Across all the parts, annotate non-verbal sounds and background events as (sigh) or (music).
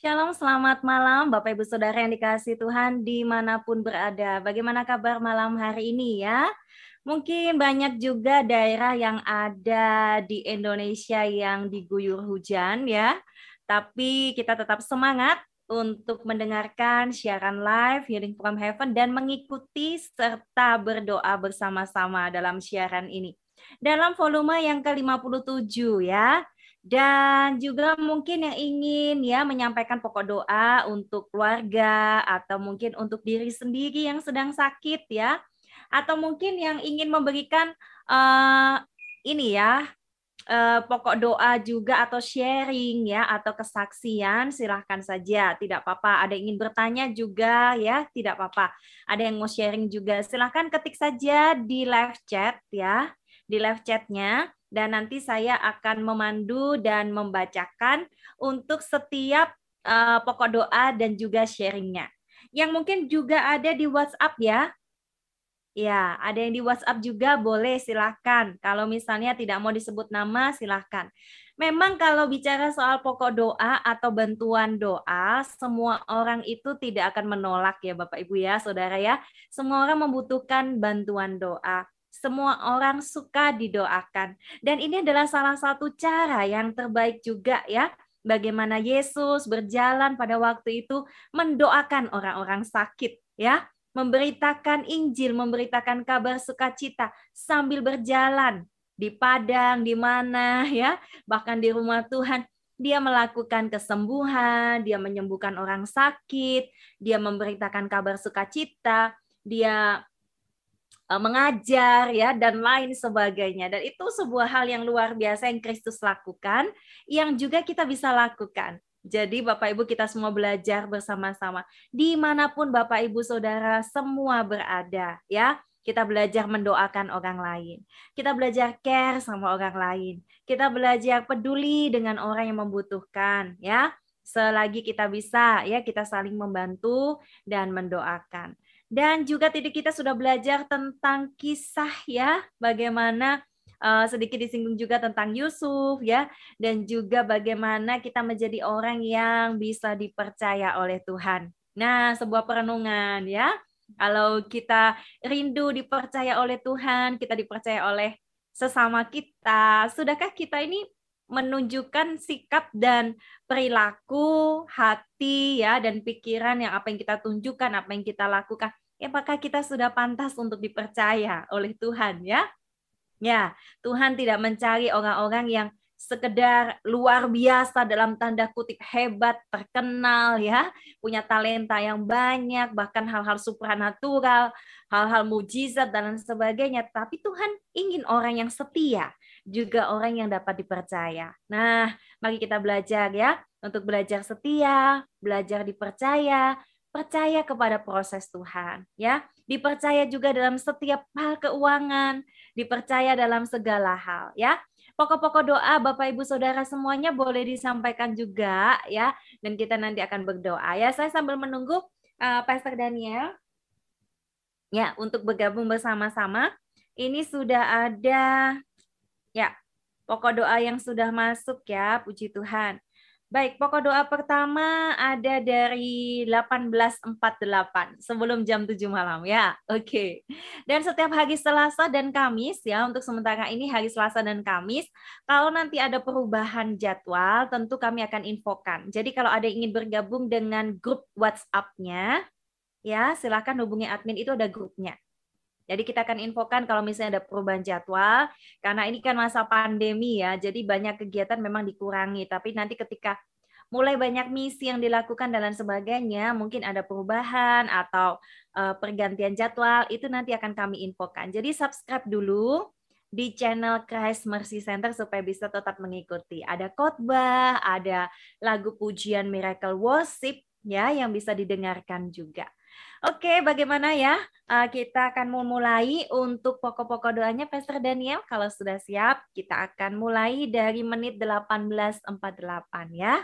Shalom, selamat malam Bapak Ibu Saudara yang dikasih Tuhan di mana pun berada. Bagaimana kabar malam hari ini ya? Mungkin banyak juga daerah yang ada di Indonesia yang diguyur hujan ya. Tapi kita tetap semangat untuk mendengarkan siaran live Healing from Heaven dan mengikuti serta berdoa bersama-sama dalam siaran ini. Dalam volume yang ke-57 ya dan juga mungkin yang ingin ya menyampaikan pokok doa untuk keluarga atau mungkin untuk diri sendiri yang sedang sakit ya. Atau mungkin yang ingin memberikan uh, ini ya uh, pokok doa juga atau sharing ya atau kesaksian silahkan saja. Tidak apa-apa. Ada yang ingin bertanya juga ya tidak apa-apa. Ada yang mau sharing juga silahkan ketik saja di live chat ya di live chatnya dan nanti saya akan memandu dan membacakan untuk setiap uh, pokok doa dan juga sharingnya. Yang mungkin juga ada di WhatsApp ya. Ya, ada yang di WhatsApp juga boleh silahkan. Kalau misalnya tidak mau disebut nama silahkan. Memang kalau bicara soal pokok doa atau bantuan doa, semua orang itu tidak akan menolak ya Bapak Ibu ya, Saudara ya. Semua orang membutuhkan bantuan doa. Semua orang suka didoakan. Dan ini adalah salah satu cara yang terbaik juga ya. Bagaimana Yesus berjalan pada waktu itu mendoakan orang-orang sakit ya. Memberitakan Injil, memberitakan kabar sukacita sambil berjalan di padang, di mana ya, bahkan di rumah Tuhan dia melakukan kesembuhan, dia menyembuhkan orang sakit, dia memberitakan kabar sukacita, dia mengajar ya dan lain sebagainya. Dan itu sebuah hal yang luar biasa yang Kristus lakukan yang juga kita bisa lakukan. Jadi Bapak Ibu kita semua belajar bersama-sama. Di mana pun Bapak Ibu Saudara semua berada ya kita belajar mendoakan orang lain. Kita belajar care sama orang lain. Kita belajar peduli dengan orang yang membutuhkan ya. Selagi kita bisa ya kita saling membantu dan mendoakan dan juga tidik kita sudah belajar tentang kisah ya, bagaimana uh, sedikit disinggung juga tentang Yusuf ya, dan juga bagaimana kita menjadi orang yang bisa dipercaya oleh Tuhan. Nah, sebuah perenungan ya. Kalau kita rindu dipercaya oleh Tuhan, kita dipercaya oleh sesama kita, sudahkah kita ini menunjukkan sikap dan perilaku hati ya dan pikiran yang apa yang kita tunjukkan, apa yang kita lakukan apakah kita sudah pantas untuk dipercaya oleh Tuhan ya? Ya, Tuhan tidak mencari orang-orang yang sekedar luar biasa dalam tanda kutip hebat, terkenal ya, punya talenta yang banyak, bahkan hal-hal supranatural, hal-hal mujizat dan sebagainya, tapi Tuhan ingin orang yang setia, juga orang yang dapat dipercaya. Nah, mari kita belajar ya, untuk belajar setia, belajar dipercaya, percaya kepada proses Tuhan ya. Dipercaya juga dalam setiap hal keuangan dipercaya dalam segala hal ya. Pokok-pokok doa Bapak Ibu Saudara semuanya boleh disampaikan juga ya. Dan kita nanti akan berdoa ya. Saya sambil menunggu uh, Pastor Daniel ya untuk bergabung bersama-sama. Ini sudah ada ya pokok doa yang sudah masuk ya. Puji Tuhan Baik, pokok doa pertama ada dari 1848 sebelum jam 7 malam ya. Oke. Okay. Dan setiap hari Selasa dan Kamis ya untuk sementara ini hari Selasa dan Kamis kalau nanti ada perubahan jadwal tentu kami akan infokan. Jadi kalau ada yang ingin bergabung dengan grup WhatsApp-nya ya silakan hubungi admin itu ada grupnya. Jadi kita akan infokan kalau misalnya ada perubahan jadwal, karena ini kan masa pandemi ya, jadi banyak kegiatan memang dikurangi. Tapi nanti ketika mulai banyak misi yang dilakukan dan lain sebagainya, mungkin ada perubahan atau uh, pergantian jadwal, itu nanti akan kami infokan. Jadi subscribe dulu di channel Christ Mercy Center supaya bisa tetap mengikuti. Ada khotbah, ada lagu pujian Miracle Worship ya yang bisa didengarkan juga. Oke, bagaimana ya? Uh, kita akan memulai untuk pokok-pokok doanya Pastor Daniel. Kalau sudah siap, kita akan mulai dari menit 18.48 ya.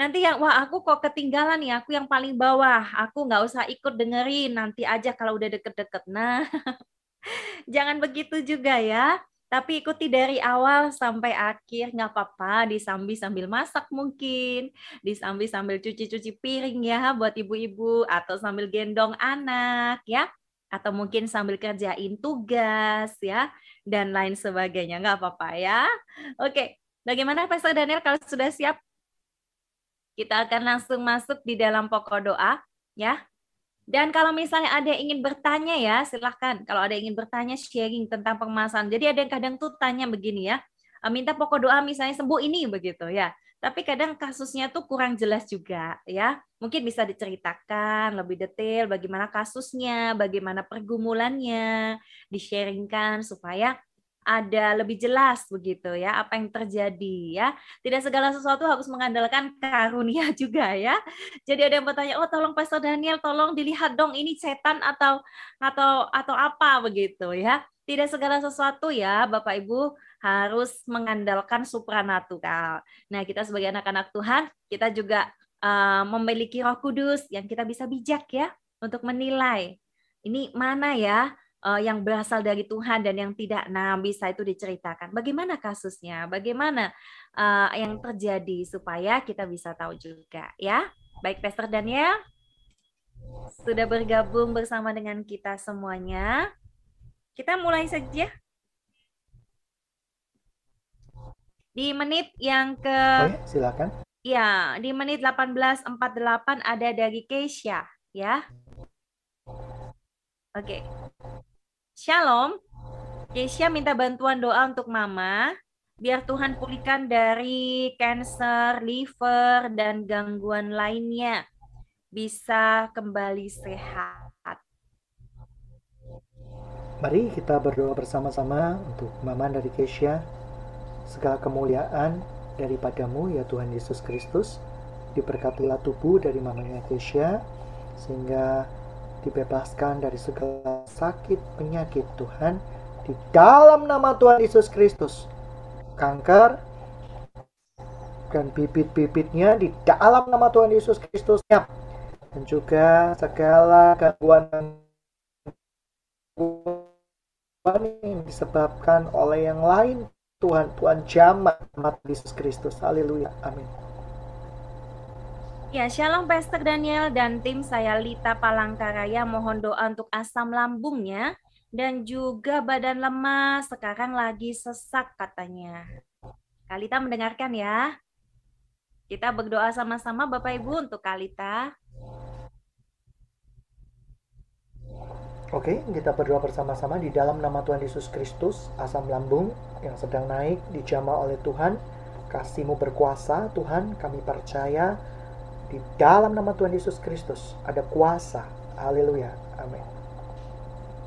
Nanti yang, wah aku kok ketinggalan nih, aku yang paling bawah. Aku nggak usah ikut dengerin, nanti aja kalau udah deket-deket. Nah, (laughs) jangan begitu juga ya. Tapi ikuti dari awal sampai akhir, nggak apa-apa, disambi sambil masak mungkin, disambi sambil cuci-cuci piring ya buat ibu-ibu, atau sambil gendong anak ya, atau mungkin sambil kerjain tugas ya, dan lain sebagainya, nggak apa-apa ya. Oke, bagaimana Pastor Daniel kalau sudah siap? Kita akan langsung masuk di dalam pokok doa ya. Dan kalau misalnya ada yang ingin bertanya ya, silahkan. Kalau ada yang ingin bertanya sharing tentang pengemasan. Jadi ada yang kadang tuh tanya begini ya, eh, minta pokok doa misalnya sembuh ini begitu ya. Tapi kadang kasusnya tuh kurang jelas juga ya. Mungkin bisa diceritakan lebih detail bagaimana kasusnya, bagaimana pergumulannya, di-sharingkan supaya ada lebih jelas begitu ya apa yang terjadi ya. Tidak segala sesuatu harus mengandalkan karunia (laughs) juga ya. Jadi ada yang bertanya, "Oh, tolong Pastor Daniel, tolong dilihat dong ini setan atau atau atau apa begitu ya." Tidak segala sesuatu ya, Bapak Ibu harus mengandalkan supranatural. Nah, kita sebagai anak-anak Tuhan, kita juga uh, memiliki Roh Kudus yang kita bisa bijak ya untuk menilai ini mana ya uh, yang berasal dari Tuhan dan yang tidak. Nah, bisa itu diceritakan. Bagaimana kasusnya? Bagaimana uh, yang terjadi supaya kita bisa tahu juga ya. Baik, Pastor Daniel sudah bergabung bersama dengan kita semuanya. Kita mulai saja. Di menit yang ke oh, silakan. Ya, di menit 18.48 ada dari Keisha, ya. Oke. Okay. Shalom. Keisha minta bantuan doa untuk mama biar Tuhan pulihkan dari cancer, liver dan gangguan lainnya bisa kembali sehat. Mari kita berdoa bersama-sama untuk mama dari Keisha. Segala kemuliaan daripadamu ya Tuhan Yesus Kristus. Diberkatilah tubuh dari mamanya Keisha sehingga dibebaskan dari segala sakit penyakit Tuhan di dalam nama Tuhan Yesus Kristus. Kanker dan bibit-bibitnya di dalam nama Tuhan Yesus Kristus dan juga segala gangguan yang disebabkan oleh yang lain Tuhan Tuhan jamah nama Yesus Kristus haleluya amin Ya, Shalom Pastor Daniel dan tim saya Lita Palangkaraya mohon doa untuk asam lambungnya dan juga badan lemas sekarang lagi sesak katanya. Kalita mendengarkan ya. Kita berdoa sama-sama Bapak Ibu untuk Kalita. Oke, kita berdoa bersama-sama di dalam nama Tuhan Yesus Kristus, asam lambung yang sedang naik dijamah oleh Tuhan. Kasihmu berkuasa, Tuhan, kami percaya di dalam nama Tuhan Yesus Kristus ada kuasa. Haleluya. Amin.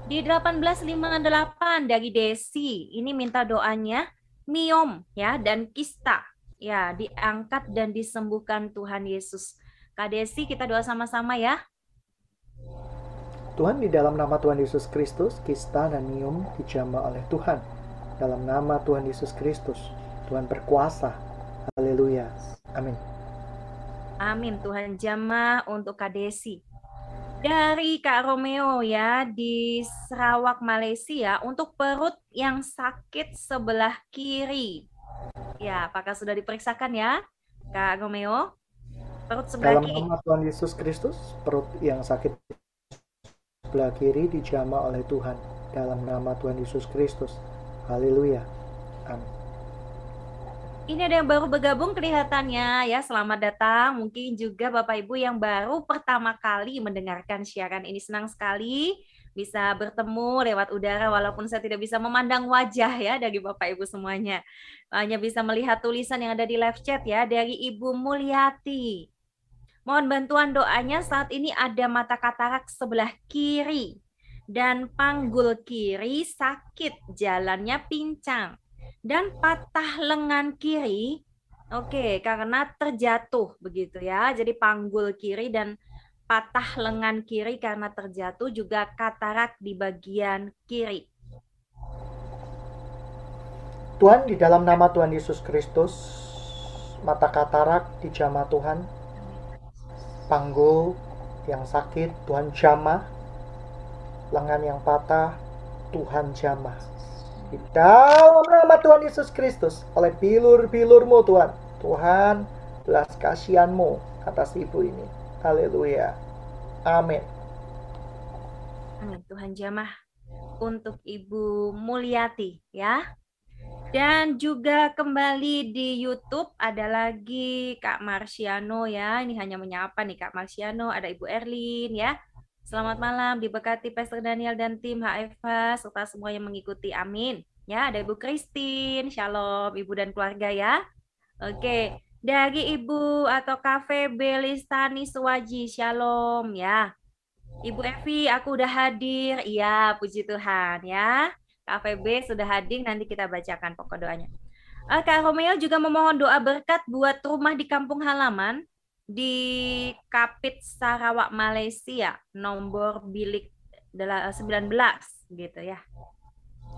Di 1858 dari Desi, ini minta doanya miom ya dan kista ya diangkat dan disembuhkan Tuhan Yesus. Kak Desi kita doa sama-sama ya. Tuhan di dalam nama Tuhan Yesus Kristus, kista dan miom dijamah oleh Tuhan. Dalam nama Tuhan Yesus Kristus, Tuhan berkuasa. Haleluya. Amin. Amin Tuhan jamah untuk Kak Desi. Dari Kak Romeo ya di Sarawak Malaysia untuk perut yang sakit sebelah kiri. Ya, apakah sudah diperiksakan ya Kak Romeo? Perut sebelah Dalam kiri. Dalam nama Tuhan Yesus Kristus, perut yang sakit sebelah kiri dijamah oleh Tuhan. Dalam nama Tuhan Yesus Kristus. Haleluya. Amin. Ini ada yang baru bergabung kelihatannya ya. Selamat datang. Mungkin juga Bapak Ibu yang baru pertama kali mendengarkan siaran ini senang sekali bisa bertemu lewat udara walaupun saya tidak bisa memandang wajah ya dari Bapak Ibu semuanya. Hanya bisa melihat tulisan yang ada di live chat ya dari Ibu Mulyati. Mohon bantuan doanya saat ini ada mata katarak sebelah kiri dan panggul kiri sakit, jalannya pincang dan patah lengan kiri. Oke okay, karena terjatuh begitu ya. Jadi panggul kiri dan patah lengan kiri karena terjatuh juga katarak di bagian kiri. Tuhan di dalam nama Tuhan Yesus Kristus mata katarak dijamah Tuhan panggul yang sakit Tuhan jamah lengan yang patah Tuhan jamah Di dalam nama Tuhan Yesus Kristus, oleh bilur-bilurmu Tuhan. Tuhan, belas kasihanmu atas ibu ini. Haleluya. Amin. Amin. Tuhan jamah untuk Ibu Mulyati ya. Dan juga kembali di YouTube ada lagi Kak Marsiano ya. Ini hanya menyapa nih Kak Marsiano, ada Ibu Erlin ya. Selamat malam, diberkati Pastor Daniel dan tim HFA serta semua yang mengikuti. Amin. Ya, ada Ibu Christine, Shalom Ibu dan keluarga ya. Oke, dari Ibu atau Cafe Belistani Suwaji, Shalom ya. Ibu Evi, aku udah hadir. Iya, puji Tuhan ya. KVB sudah hadir, nanti kita bacakan pokok doanya. Uh, Kak Romeo juga memohon doa berkat buat rumah di kampung halaman di Kapit Sarawak Malaysia nomor bilik 19 gitu ya.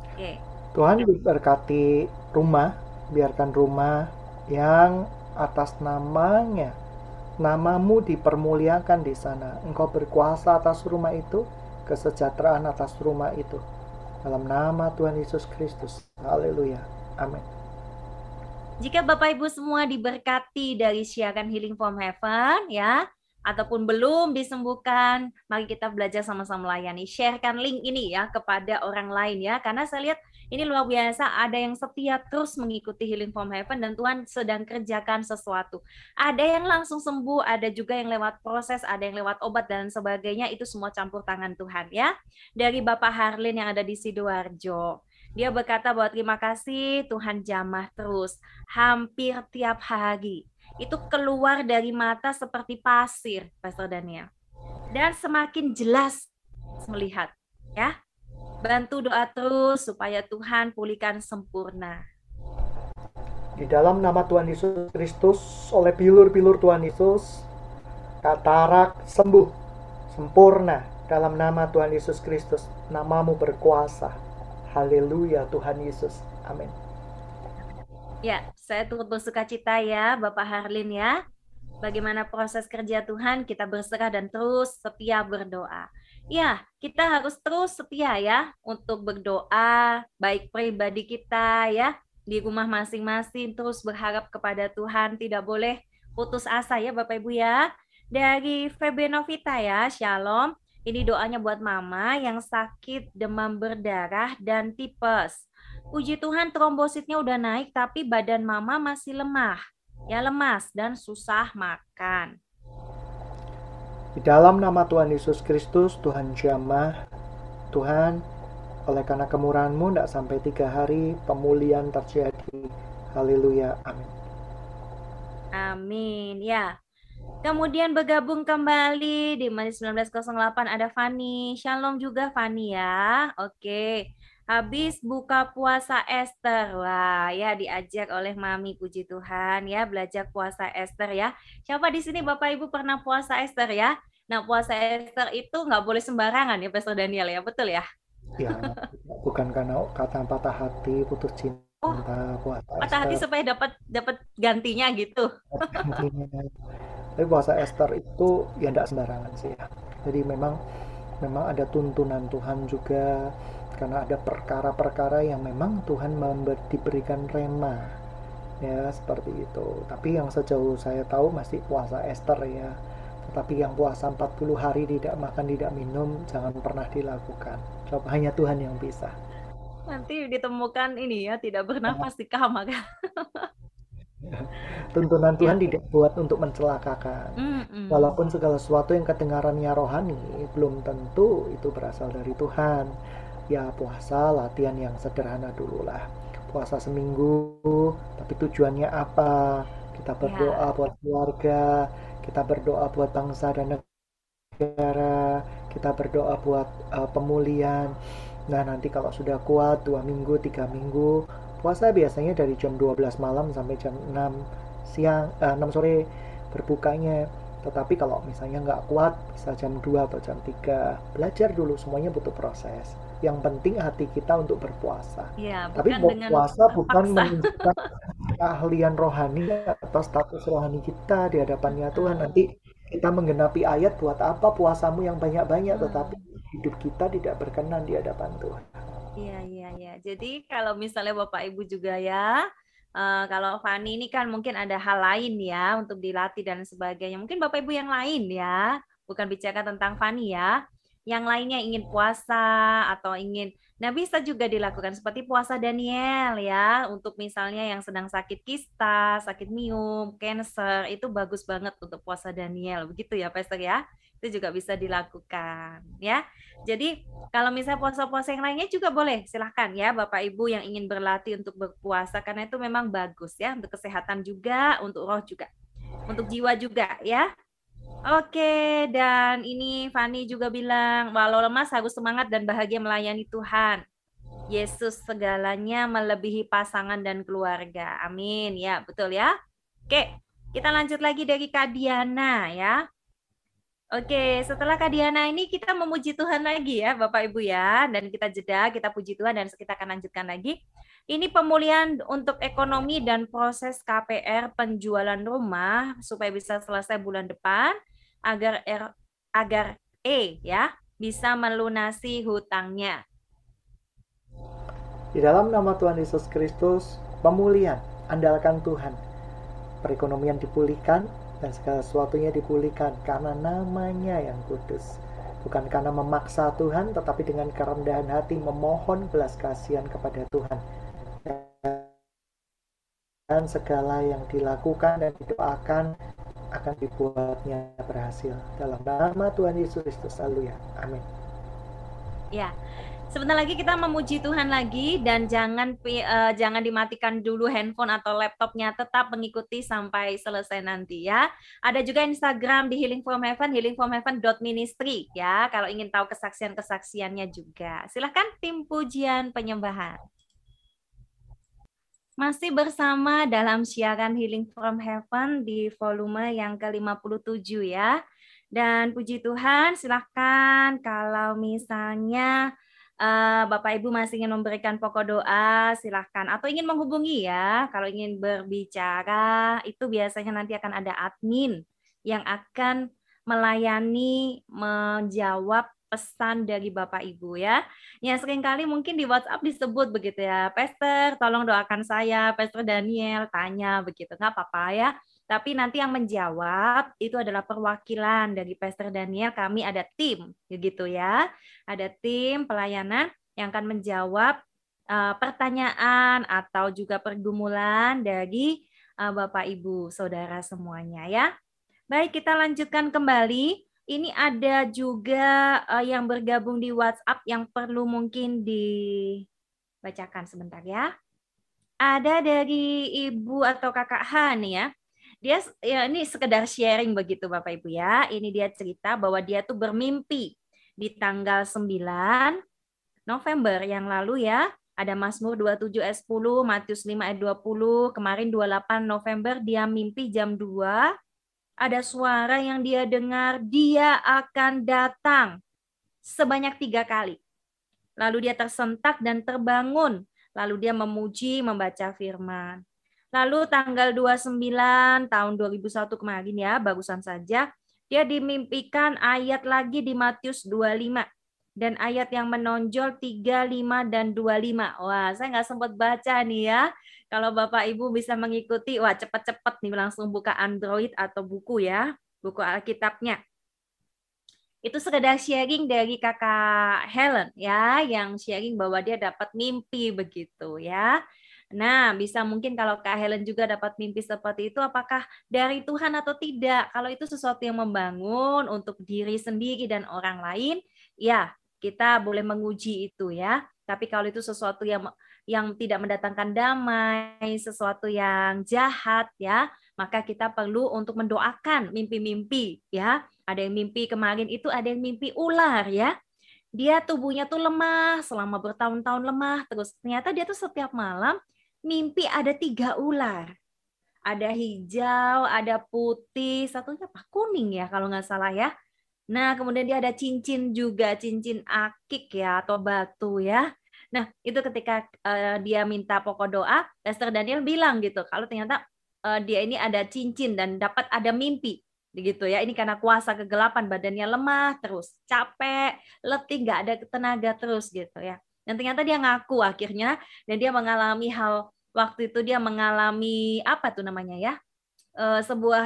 Oke. Tuhan diberkati rumah, biarkan rumah yang atas namanya namamu dipermuliakan di sana. Engkau berkuasa atas rumah itu, kesejahteraan atas rumah itu. Dalam nama Tuhan Yesus Kristus. Haleluya. Amin. Jika Bapak Ibu semua diberkati dari siaran Healing from Heaven ya, ataupun belum disembuhkan, mari kita belajar sama-sama melayani. Sharekan link ini ya kepada orang lain ya, karena saya lihat ini luar biasa, ada yang setia terus mengikuti Healing from Heaven dan Tuhan sedang kerjakan sesuatu. Ada yang langsung sembuh, ada juga yang lewat proses, ada yang lewat obat dan sebagainya, itu semua campur tangan Tuhan ya. Dari Bapak Harlin yang ada di Sidoarjo. Dia berkata bahwa terima kasih Tuhan jamah terus, hampir tiap hari. Itu keluar dari mata seperti pasir, Pastor Daniel. Dan semakin jelas melihat, ya Bantu doa terus supaya Tuhan pulihkan sempurna. Di dalam nama Tuhan Yesus Kristus, oleh bilur-bilur Tuhan Yesus, katarak sembuh, sempurna dalam nama Tuhan Yesus Kristus. Namamu berkuasa. Haleluya Tuhan Yesus. Amin. Ya, saya turut bersuka cita ya Bapak Harlin ya. Bagaimana proses kerja Tuhan, kita berserah dan terus setia berdoa. Ya, kita harus terus setia ya untuk berdoa, baik pribadi kita ya, di rumah masing-masing terus berharap kepada Tuhan, tidak boleh putus asa ya Bapak Ibu ya. Dari Febe Novita ya, Shalom. Ini doanya buat mama yang sakit demam berdarah dan tipes. Puji Tuhan trombositnya udah naik tapi badan mama masih lemah. Ya lemas dan susah makan. Di dalam nama Tuhan Yesus Kristus, Tuhan jamah, Tuhan, oleh karena kemurahan-Mu, tidak sampai tiga hari pemulihan terjadi. Haleluya. Amin. Amin. Ya. Kemudian bergabung kembali di Manis 1908 ada Fani. Shalom juga Fani ya. Oke. Habis buka puasa Esther. Wah, ya diajak oleh Mami puji Tuhan ya belajar puasa Esther ya. Siapa di sini Bapak Ibu pernah puasa Esther ya? Nah, puasa Esther itu nggak boleh sembarangan ya Pastor Daniel ya, betul ya? Ya, bukan karena kata patah hati, putus cinta, oh, puasa Patah hati supaya dapat dapat gantinya gitu. Tapi puasa Esther itu ya tidak sembarangan sih ya. Jadi memang memang ada tuntunan Tuhan juga karena ada perkara-perkara yang memang Tuhan diberikan rema. Ya seperti itu. Tapi yang sejauh saya tahu masih puasa Esther ya. Tetapi yang puasa 40 hari tidak makan tidak minum jangan pernah dilakukan. Coba hanya Tuhan yang bisa. Nanti ditemukan ini ya tidak bernafas di kamar (laughs) tuntunan Tuhan ya. tidak buat untuk mencelakakan. Mm -mm. walaupun segala sesuatu yang kedengarannya rohani belum tentu itu berasal dari Tuhan ya puasa latihan yang sederhana dulu lah puasa seminggu tapi tujuannya apa? Kita berdoa ya. buat keluarga kita berdoa buat bangsa dan negara kita berdoa buat uh, pemulihan. Nah nanti kalau sudah kuat dua minggu tiga minggu puasa biasanya dari jam 12 malam sampai jam 6 siang uh, eh, 6 sore berbukanya. Tetapi kalau misalnya nggak kuat bisa jam 2 atau jam 3 belajar dulu semuanya butuh proses yang penting hati kita untuk berpuasa. Ya, Tapi berpuasa bukan menunjukkan keahlian rohani atau status rohani kita di hadapannya Tuhan. Nanti kita menggenapi ayat buat apa puasamu yang banyak-banyak, hmm. tetapi hidup kita tidak berkenan di hadapan Tuhan. Iya, iya, iya. Jadi kalau misalnya Bapak Ibu juga ya, uh, kalau Fani ini kan mungkin ada hal lain ya untuk dilatih dan sebagainya. Mungkin Bapak Ibu yang lain ya, bukan bicara tentang Fani ya. Yang lainnya ingin puasa atau ingin Nah, bisa juga dilakukan seperti puasa Daniel ya, untuk misalnya yang sedang sakit kista, sakit mium, cancer, itu bagus banget untuk puasa Daniel. Begitu ya, Pastor ya? Itu juga bisa dilakukan ya. Jadi, kalau misalnya puasa-puasa yang lainnya juga boleh, silahkan ya Bapak Ibu yang ingin berlatih untuk berpuasa karena itu memang bagus ya untuk kesehatan juga, untuk roh juga, untuk jiwa juga ya. Oke, dan ini Fani juga bilang, walau lemas harus semangat dan bahagia melayani Tuhan. Yesus segalanya melebihi pasangan dan keluarga. Amin. Ya, betul ya. Oke, kita lanjut lagi dari Kadiana ya. Oke, setelah Kadiana ini kita memuji Tuhan lagi ya Bapak Ibu ya. Dan kita jeda, kita puji Tuhan dan kita akan lanjutkan lagi. Ini pemulihan untuk ekonomi dan proses KPR penjualan rumah supaya bisa selesai bulan depan agar R, agar E ya bisa melunasi hutangnya. Di dalam nama Tuhan Yesus Kristus, pemulihan, andalkan Tuhan. Perekonomian dipulihkan dan segala sesuatunya dipulihkan karena namanya yang kudus. Bukan karena memaksa Tuhan, tetapi dengan kerendahan hati memohon belas kasihan kepada Tuhan. Dan segala yang dilakukan dan didoakan akan dibuatnya berhasil. Dalam nama Tuhan Yesus Kristus, ya. Amin. Ya, sebentar lagi kita memuji Tuhan lagi dan jangan uh, jangan dimatikan dulu handphone atau laptopnya, tetap mengikuti sampai selesai nanti ya. Ada juga Instagram di Healing from Heaven, healingfromheaven.ministry ya. Kalau ingin tahu kesaksian-kesaksiannya juga, silahkan tim pujian penyembahan. Masih bersama dalam siaran Healing from Heaven di volume yang ke-57 ya. Dan puji Tuhan, silahkan kalau misalnya uh, Bapak Ibu masih ingin memberikan pokok doa, silahkan. Atau ingin menghubungi ya, kalau ingin berbicara, itu biasanya nanti akan ada admin yang akan melayani, menjawab pesan dari Bapak Ibu ya. Ya sering kali mungkin di WhatsApp disebut begitu ya, Pastor tolong doakan saya, Pastor Daniel tanya begitu, nggak apa-apa ya. Tapi nanti yang menjawab itu adalah perwakilan dari Pastor Daniel, kami ada tim begitu ya. Ada tim pelayanan yang akan menjawab uh, pertanyaan atau juga pergumulan dari uh, Bapak Ibu, Saudara semuanya ya. Baik, kita lanjutkan kembali ini ada juga uh, yang bergabung di WhatsApp yang perlu mungkin dibacakan sebentar ya. Ada dari ibu atau kakak Han ya. Dia ya ini sekedar sharing begitu Bapak Ibu ya. Ini dia cerita bahwa dia tuh bermimpi di tanggal 9 November yang lalu ya. Ada Mazmur 27 ayat 10, Matius 5 ayat 20, kemarin 28 November dia mimpi jam 2 ada suara yang dia dengar, dia akan datang sebanyak tiga kali. Lalu dia tersentak dan terbangun. Lalu dia memuji, membaca firman. Lalu tanggal 29 tahun 2001 kemarin ya, bagusan saja, dia dimimpikan ayat lagi di Matius 25 dan ayat yang menonjol 35 dan 25. Wah, saya nggak sempat baca nih ya. Kalau Bapak Ibu bisa mengikuti, wah cepat-cepat nih langsung buka Android atau buku ya, buku Alkitabnya. Itu sekedar sharing dari kakak Helen ya, yang sharing bahwa dia dapat mimpi begitu ya. Nah, bisa mungkin kalau Kak Helen juga dapat mimpi seperti itu, apakah dari Tuhan atau tidak? Kalau itu sesuatu yang membangun untuk diri sendiri dan orang lain, ya kita boleh menguji itu ya. Tapi kalau itu sesuatu yang yang tidak mendatangkan damai, sesuatu yang jahat ya, maka kita perlu untuk mendoakan mimpi-mimpi ya. Ada yang mimpi kemarin itu ada yang mimpi ular ya. Dia tubuhnya tuh lemah selama bertahun-tahun lemah terus ternyata dia tuh setiap malam mimpi ada tiga ular. Ada hijau, ada putih, satunya apa kuning ya kalau nggak salah ya Nah, kemudian dia ada cincin juga, cincin akik ya atau batu ya. Nah, itu ketika uh, dia minta pokok doa, Lester Daniel bilang gitu, kalau ternyata uh, dia ini ada cincin dan dapat ada mimpi gitu ya. Ini karena kuasa kegelapan, badannya lemah terus, capek, letih, nggak ada tenaga terus gitu ya. Dan ternyata dia ngaku akhirnya dan dia mengalami hal waktu itu dia mengalami apa tuh namanya ya? Uh, sebuah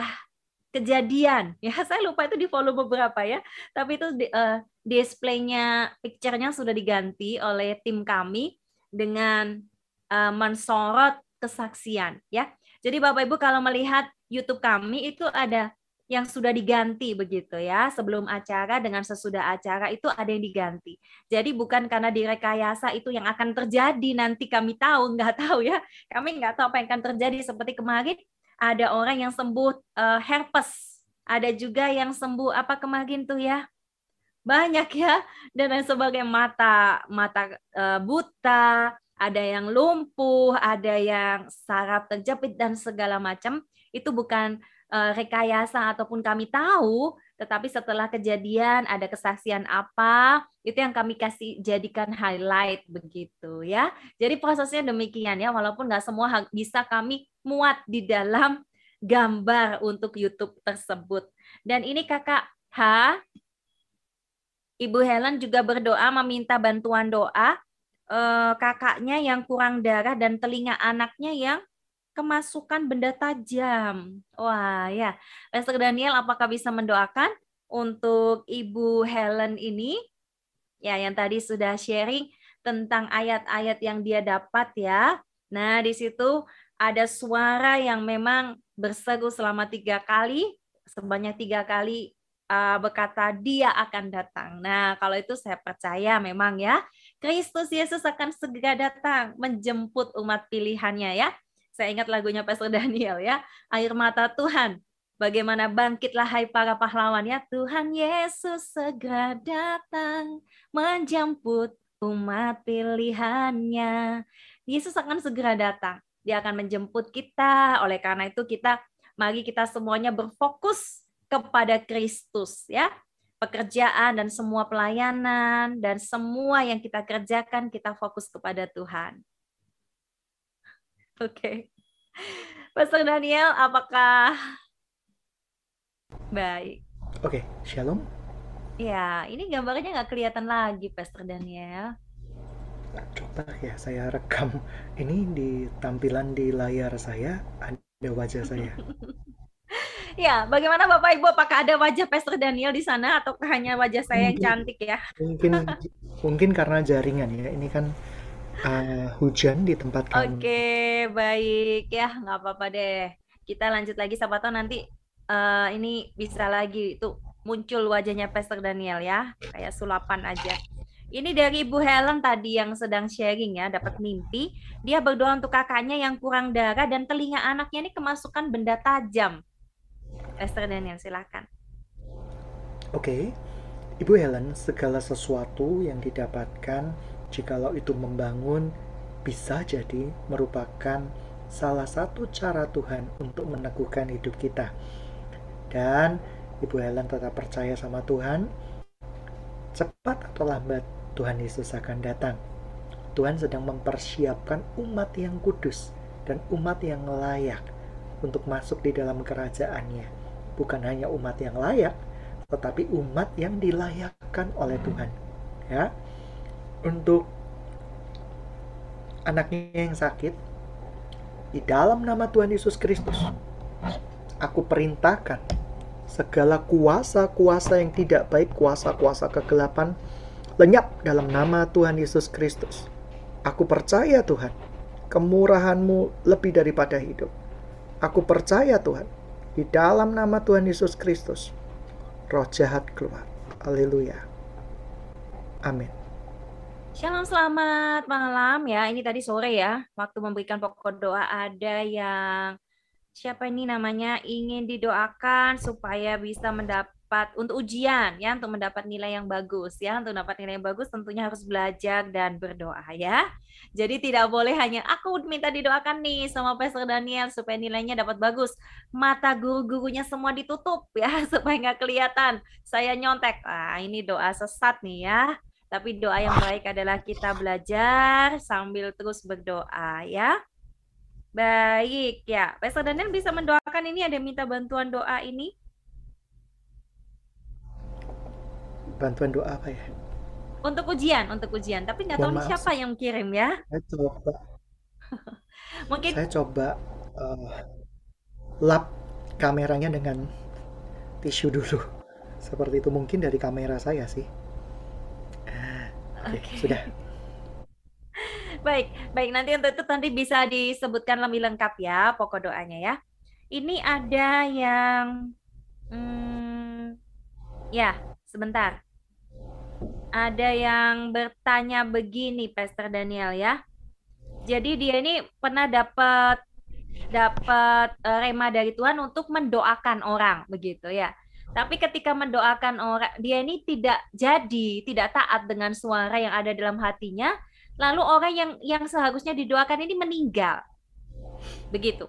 kejadian. (laughs) Ya saya lupa itu di volume berapa ya. Tapi itu uh, displaynya picture-nya sudah diganti oleh tim kami dengan uh, mensorot kesaksian ya. Jadi bapak ibu kalau melihat YouTube kami itu ada yang sudah diganti begitu ya. Sebelum acara dengan sesudah acara itu ada yang diganti. Jadi bukan karena direkayasa itu yang akan terjadi nanti kami tahu nggak tahu ya. Kami nggak tahu apa yang akan terjadi. Seperti kemarin ada orang yang sembuh uh, herpes. Ada juga yang sembuh apa kemarin tuh ya? Banyak ya dan lain sebagainya. Mata mata uh, buta ada yang lumpuh ada yang saraf terjepit dan segala macam. Itu bukan uh, rekayasa ataupun kami tahu, tetapi setelah kejadian ada kesaksian apa, itu yang kami kasih jadikan highlight begitu ya. Jadi prosesnya demikian ya, walaupun nggak semua bisa kami muat di dalam gambar untuk YouTube tersebut. Dan ini kakak H, Ibu Helen juga berdoa meminta bantuan doa eh, kakaknya yang kurang darah dan telinga anaknya yang kemasukan benda tajam. Wah, ya. Pastor Daniel, apakah bisa mendoakan untuk Ibu Helen ini? Ya, yang tadi sudah sharing tentang ayat-ayat yang dia dapat ya. Nah, di situ ada suara yang memang berseru selama tiga kali, sebanyak tiga kali uh, berkata dia akan datang. Nah, kalau itu saya percaya memang ya, Kristus Yesus akan segera datang menjemput umat pilihannya ya. Saya ingat lagunya Pastor Daniel ya, air mata Tuhan. Bagaimana bangkitlah hai para pahlawan ya, Tuhan Yesus segera datang menjemput umat pilihannya. Yesus akan segera datang. Dia akan menjemput kita. Oleh karena itu kita mari kita semuanya berfokus kepada Kristus ya. Pekerjaan dan semua pelayanan dan semua yang kita kerjakan kita fokus kepada Tuhan. Oke. Okay. Pastor Daniel, apakah baik? Oke, okay. shalom. Ya, ini gambarnya nggak kelihatan lagi, Pastor Daniel. Nah, coba ya saya rekam. Ini di tampilan di layar saya ada wajah saya. (laughs) ya, bagaimana Bapak Ibu? Apakah ada wajah Pastor Daniel di sana atau hanya wajah saya yang cantik ya? Mungkin (laughs) mungkin karena jaringan ya. Ini kan uh, hujan di tempat kamu. Oke, baik ya, nggak apa-apa deh. Kita lanjut lagi, siapa tahu nanti uh, ini bisa lagi itu muncul wajahnya Pastor Daniel ya, kayak sulapan aja. Ini dari Ibu Helen tadi yang sedang sharing ya, dapat mimpi. Dia berdoa untuk kakaknya yang kurang darah dan telinga anaknya ini kemasukan benda tajam. Pastor Daniel, silakan. Oke, okay. Ibu Helen, segala sesuatu yang didapatkan jikalau itu membangun bisa jadi merupakan salah satu cara Tuhan untuk meneguhkan hidup kita. Dan Ibu Helen tetap percaya sama Tuhan, cepat atau lambat Tuhan Yesus akan datang. Tuhan sedang mempersiapkan umat yang kudus dan umat yang layak untuk masuk di dalam kerajaannya. Bukan hanya umat yang layak, tetapi umat yang dilayakkan oleh Tuhan. Ya, untuk anaknya yang sakit di dalam nama Tuhan Yesus Kristus aku perintahkan segala kuasa-kuasa yang tidak baik kuasa-kuasa kegelapan lenyap dalam nama Tuhan Yesus Kristus. Aku percaya Tuhan kemurahanmu lebih daripada hidup. Aku percaya Tuhan di dalam nama Tuhan Yesus Kristus roh jahat keluar. Haleluya. Amin Shalom, selamat malam ya. Ini tadi sore ya, waktu memberikan pokok doa ada yang siapa ini namanya ingin didoakan supaya bisa mendapat untuk ujian ya, untuk mendapat nilai yang bagus ya. Untuk mendapat nilai yang bagus tentunya harus belajar dan berdoa ya. Jadi tidak boleh hanya aku minta didoakan nih sama Pastor Daniel supaya nilainya dapat bagus. Mata guru-gurunya semua ditutup ya (laughs) supaya nggak kelihatan. Saya nyontek. Ah, ini doa sesat nih ya tapi doa yang baik adalah kita belajar sambil terus berdoa ya. Baik ya. Pastor Daniel bisa mendoakan ini ada minta bantuan doa ini? Bantuan doa apa ya? Untuk ujian, untuk ujian. Tapi nggak tahu siapa yang kirim ya. saya coba, (laughs) Mungkin saya coba eh, lap kameranya dengan tisu dulu. Seperti itu mungkin dari kamera saya sih. Oke, sudah. (laughs) Baik, baik. Nanti untuk itu nanti bisa disebutkan lebih lengkap ya pokok doanya ya. Ini ada yang, hmm, ya, sebentar. Ada yang bertanya begini, Pastor Daniel ya. Jadi dia ini pernah dapat dapat eh, rema dari Tuhan untuk mendoakan orang begitu ya. Tapi ketika mendoakan orang, dia ini tidak jadi, tidak taat dengan suara yang ada dalam hatinya. Lalu orang yang yang seharusnya didoakan ini meninggal, begitu.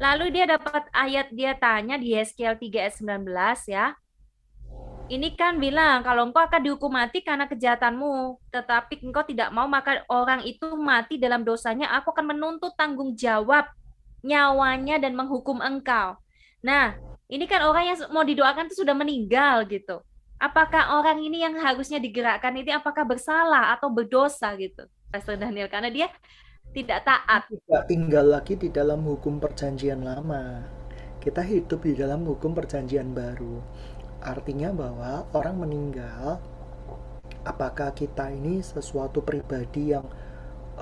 Lalu dia dapat ayat dia tanya di Yeskiel 3 ayat 19 ya. Ini kan bilang kalau engkau akan dihukum mati karena kejahatanmu, tetapi engkau tidak mau maka orang itu mati dalam dosanya, aku akan menuntut tanggung jawab nyawanya dan menghukum engkau. Nah, ini kan orang yang mau didoakan itu sudah meninggal gitu. Apakah orang ini yang harusnya digerakkan ini apakah bersalah atau berdosa gitu, Pastor Daniel? Karena dia tidak taat. Tidak tinggal lagi di dalam hukum perjanjian lama. Kita hidup di dalam hukum perjanjian baru. Artinya bahwa orang meninggal, apakah kita ini sesuatu pribadi yang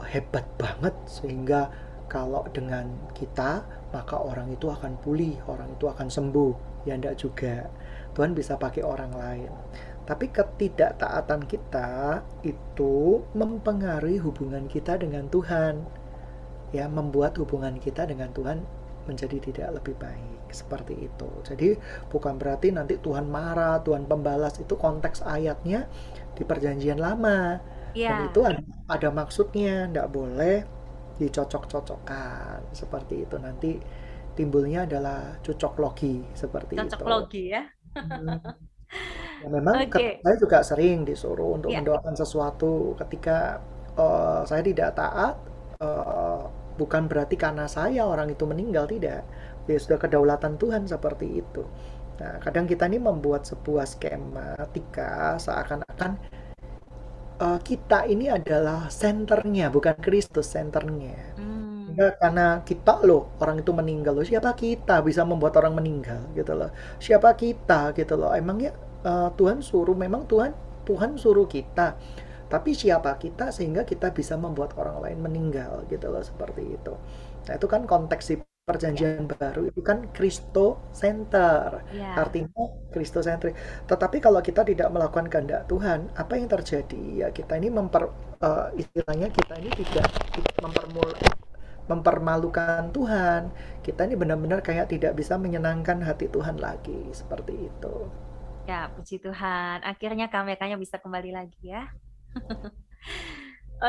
hebat banget sehingga kalau dengan kita maka orang itu akan pulih, orang itu akan sembuh. Ya enggak juga. Tuhan bisa pakai orang lain. Tapi ketidaktaatan kita itu mempengaruhi hubungan kita dengan Tuhan. Ya, membuat hubungan kita dengan Tuhan menjadi tidak lebih baik. Seperti itu. Jadi bukan berarti nanti Tuhan marah, Tuhan pembalas itu konteks ayatnya di perjanjian lama. Dan Ya, itu ada, ada maksudnya, tidak boleh dicocok-cocokkan seperti itu. Nanti timbulnya adalah cocok logi seperti cocok itu. logi ya. Hmm. (laughs) Ya memang Oke. saya juga sering disuruh untuk Ya, mendoakan sesuatu ketika eh, saya tidak taat, eh, bukan berarti karena saya orang itu meninggal, tidak. Ya sudah kedaulatan Tuhan seperti itu. Nah, kadang kita ini membuat sebuah skematika seakan-akan eh, kita ini adalah senternya, bukan Kristus senternya. Hmm, Sehingga karena kita loh, orang itu meninggal loh. Siapa kita bisa membuat orang meninggal gitu loh. Siapa kita gitu loh. Emangnya eh, Tuhan suruh, memang Tuhan Tuhan suruh kita. Tapi siapa kita sehingga kita bisa membuat orang lain meninggal gitu loh seperti itu. Nah, itu kan konteks ya, perjanjian baru itu kan Kristo center. ya. Artinya Kristo sentris. Tetapi kalau kita tidak melakukan kehendak Tuhan, apa yang terjadi? Ya kita ini memper eh, istilahnya kita ini tidak mempermul mempermalukan Tuhan. Kita ini benar-benar kayak tidak bisa menyenangkan hati Tuhan lagi, seperti itu. Ya, puji Tuhan. Akhirnya kameranya bisa kembali lagi ya. (laughs)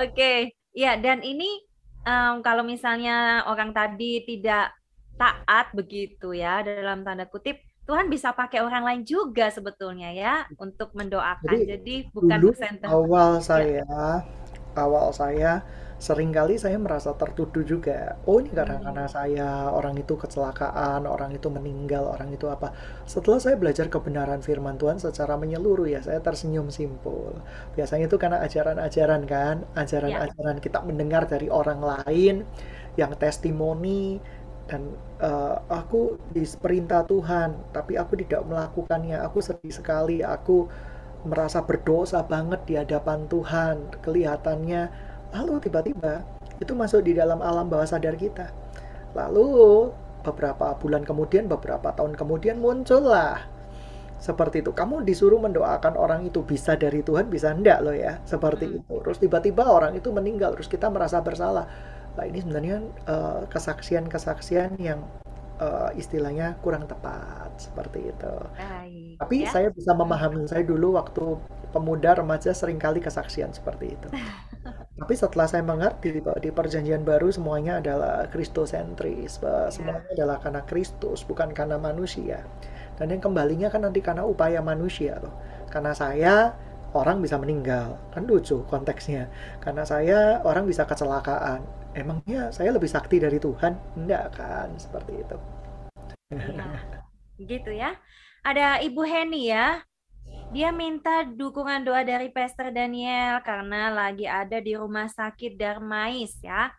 Oke, ya dan ini em, kalau misalnya orang tadi tidak taat begitu ya dalam tanda kutip, Tuhan bisa pakai orang lain juga sebetulnya ya untuk mendoakan. Jadi Jadi bukan dulu awal Ya. saya, awal saya sering kali saya merasa tertuduh juga. Oh ini karena karena Hmm, saya orang itu kecelakaan, orang itu meninggal, orang itu apa. Setelah saya belajar kebenaran firman Tuhan secara menyeluruh ya, saya tersenyum simpul. Biasanya itu karena ajaran-ajaran kan, ya, ajaran-ajaran kita mendengar dari orang lain yang testimoni dan eh, aku diperintah Tuhan, tapi aku tidak melakukannya. Aku sedih sekali, aku merasa berdosa banget di hadapan Tuhan. Kelihatannya Lalu tiba-tiba itu masuk di dalam alam bawah sadar kita. Lalu beberapa bulan kemudian, beberapa tahun kemudian muncullah seperti itu. Kamu disuruh mendoakan orang itu bisa dari Tuhan, bisa enggak loh ya. Seperti hmm, itu. Terus tiba-tiba orang itu meninggal, terus kita merasa bersalah. Nah, ini sebenarnya eh, kesaksian-kesaksian yang eh, istilahnya kurang tepat seperti itu. baik Tapi ya. saya bisa memahami, saya dulu waktu pemuda remaja sering kali kesaksian seperti itu. (laughs) Tapi setelah saya mengerti bahwa di perjanjian baru semuanya adalah kristosentris, bahwa ya, semuanya adalah karena Kristus, bukan karena manusia. Dan yang kembalinya kan nanti karena upaya manusia loh. Karena saya orang bisa meninggal, kan lucu konteksnya. Karena saya orang bisa kecelakaan. Emangnya saya lebih sakti dari Tuhan? Enggak kan, seperti itu. ya, gitu ya. Ada Ibu Heni ya. Dia minta dukungan doa dari Pastor Daniel karena lagi ada di rumah sakit Darmais ya.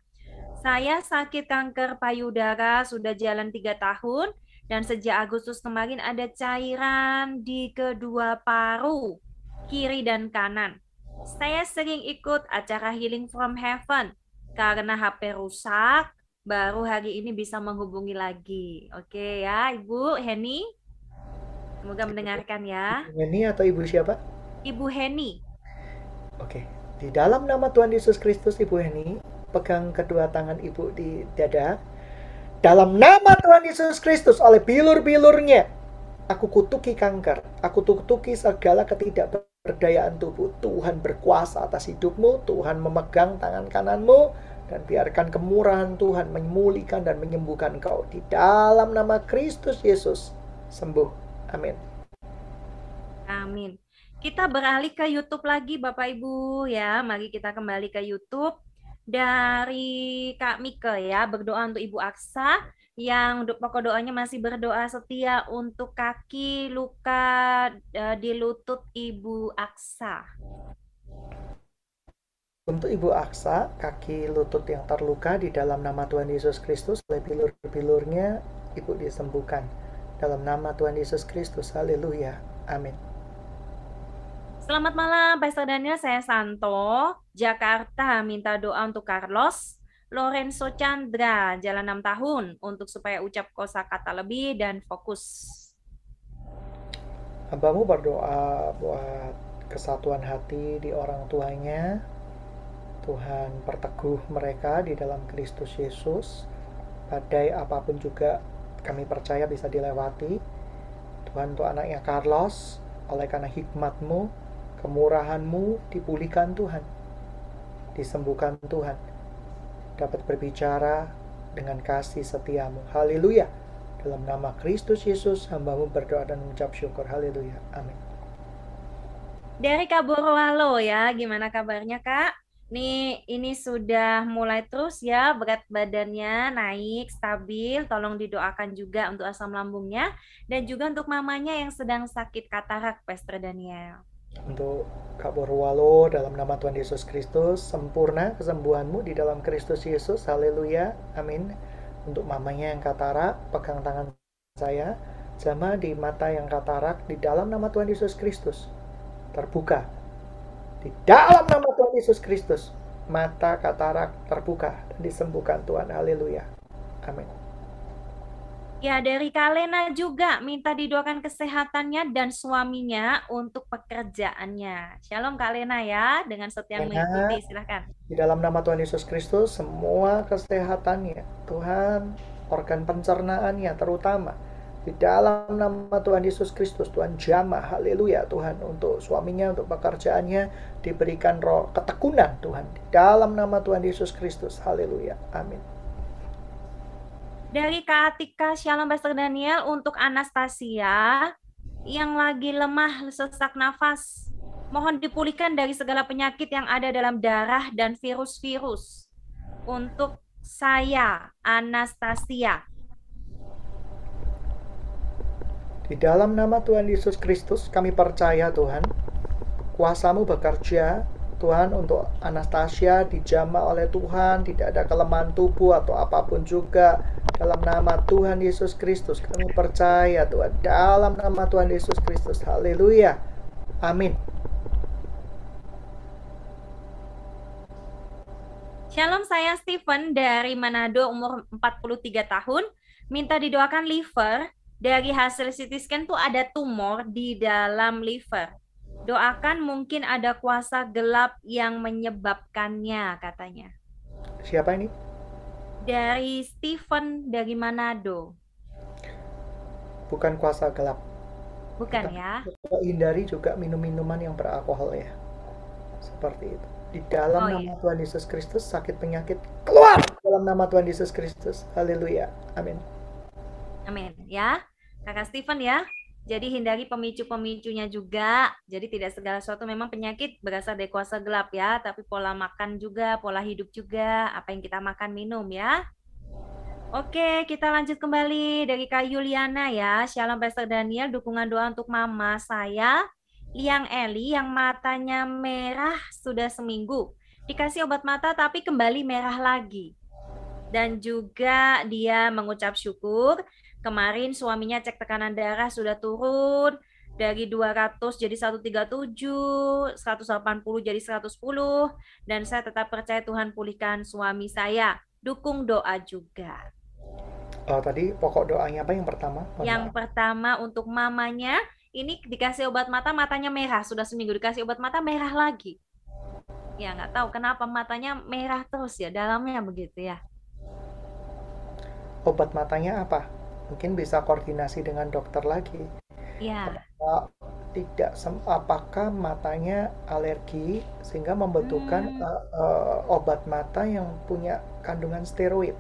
Saya sakit kanker payudara sudah jalan tiga tahun dan sejak Agustus kemarin ada cairan di kedua paru, kiri dan kanan. Saya sering ikut acara Healing from Heaven karena HP rusak, baru hari ini bisa menghubungi lagi. Oke ya, Ibu Heni. Semoga mendengarkan ya. Ibu Heni atau Ibu siapa? Ibu Heni. Oke. Di dalam nama Tuhan Yesus Kristus, Ibu Heni, pegang kedua tangan Ibu di dada. Dalam nama Tuhan Yesus Kristus, oleh bilur-bilurnya, aku kutuki kanker. Aku kutuki segala ketidakberdayaan tubuh. Tuhan berkuasa atas hidupmu. Tuhan memegang tangan kananmu. Dan biarkan kemurahan Tuhan memulihkan dan menyembuhkan kau. Di dalam nama Kristus Yesus, sembuh. Amin. Amin. Kita beralih ke YouTube lagi Bapak Ibu ya. Mari kita kembali ke YouTube dari Kak Mika ya, berdoa untuk Ibu Aksa yang pokok doanya masih berdoa setia untuk kaki luka uh, di lutut Ibu Aksa. Untuk Ibu Aksa, kaki lutut yang terluka di dalam nama Tuhan Yesus Kristus oleh bilur-bilurnya, Ibu disembuhkan. Dalam nama Tuhan Yesus Kristus, haleluya. Amin. Selamat malam, Pastor Daniel. Saya Santo, Jakarta. Minta doa untuk Carlos, Lorenzo Chandra, jalan 6 tahun, untuk supaya ucap kosa kata lebih dan fokus. Hambamu berdoa buat kesatuan hati di orang tuanya. Tuhan perteguh mereka di dalam Kristus Yesus. Badai apa pun juga kami percaya bisa dilewati. Tuhan untuk anaknya Carlos, oleh karena hikmatmu, kemurahanmu dipulihkan Tuhan, disembuhkan Tuhan, dapat berbicara dengan kasih setiamu. Haleluya. Dalam nama Kristus Yesus, hambamu berdoa dan mengucap syukur. Haleluya. Amin. Dari Kak Borwalo ya, gimana kabarnya Kak? Nih, ini sudah mulai terus ya berat badannya naik stabil. Tolong didoakan juga untuk asam lambungnya dan juga untuk mamanya yang sedang sakit katarak, Pastor Daniel. Untuk Kak Borwalo dalam nama Tuhan Yesus Kristus, sempurna kesembuhanmu di dalam Kristus Yesus. Haleluya. Amin. Untuk mamanya yang katarak, pegang tangan saya. Jama di mata yang katarak di dalam nama Tuhan Yesus Kristus. Terbuka. Di dalam nama Tuhan Yesus Kristus. Mata katarak terbuka dan disembuhkan Tuhan. Haleluya. Amin. Ya, dari Kalena juga minta didoakan kesehatannya dan suaminya untuk pekerjaannya. Shalom Kalena ya, dengan setia mengikuti, silahkan. Di dalam nama Tuhan Yesus Kristus, semua kesehatannya, Tuhan, organ pencernaannya terutama, di dalam nama Tuhan Yesus Kristus, Tuhan jamah, haleluya Tuhan, untuk suaminya, untuk pekerjaannya, diberikan roh ketekunan Tuhan. Di dalam nama Tuhan Yesus Kristus, haleluya, amin. Dari Kak Atika Shalom Pastor Daniel untuk Anastasia yang lagi lemah sesak nafas. Mohon dipulihkan dari segala penyakit yang ada dalam darah dan virus-virus. Untuk saya, Anastasia. Di dalam nama Tuhan Yesus Kristus, kami percaya Tuhan, kuasamu bekerja Tuhan untuk Anastasia dijama oleh Tuhan, tidak ada kelemahan tubuh atau apa pun juga. Dalam nama Tuhan Yesus Kristus, kami percaya Tuhan. Dalam nama Tuhan Yesus Kristus, haleluya. Amin. Shalom, saya Stephen dari Manado, umur 43 tahun. Minta didoakan liver. Dari hasil CT scan tuh ada tumor di dalam liver Doakan mungkin ada kuasa gelap yang menyebabkannya katanya. Siapa ini? Dari Stephen dari Manado. Bukan kuasa gelap. Bukan kita, ya. Kita hindari juga minum-minuman yang beralkohol ya. Seperti itu. Di dalam oh, nama iya. Tuhan Yesus Kristus sakit penyakit keluar dalam nama Tuhan Yesus Kristus. Haleluya. Amin. Amin ya. Kakak Stephen ya. Jadi hindari pemicu-pemicunya juga. Jadi tidak segala sesuatu memang penyakit berasal dari kuasa gelap ya, tapi pola makan juga, pola hidup juga, apa yang kita makan minum ya. Oke, kita lanjut kembali dari Kak Yuliana ya. Shalom Pastor Daniel, dukungan doa untuk mama saya Liang Eli yang matanya merah sudah seminggu. Dikasih obat mata tapi kembali merah lagi. Dan juga dia mengucap syukur. Kemarin suaminya cek tekanan darah sudah turun dari 200 jadi 137, 180 jadi 110 dan saya tetap percaya Tuhan pulihkan suami saya. Dukung doa juga. Oh, tadi pokok doanya apa yang pertama? Oh, yang pertama untuk mamanya ini dikasih obat mata matanya merah sudah seminggu dikasih obat mata merah lagi ya nggak tahu kenapa matanya merah terus ya dalamnya begitu ya obat matanya apa mungkin bisa koordinasi dengan dokter lagi ya tidak apakah matanya alergi sehingga membutuhkan hmm. uh, uh, obat mata yang punya kandungan steroid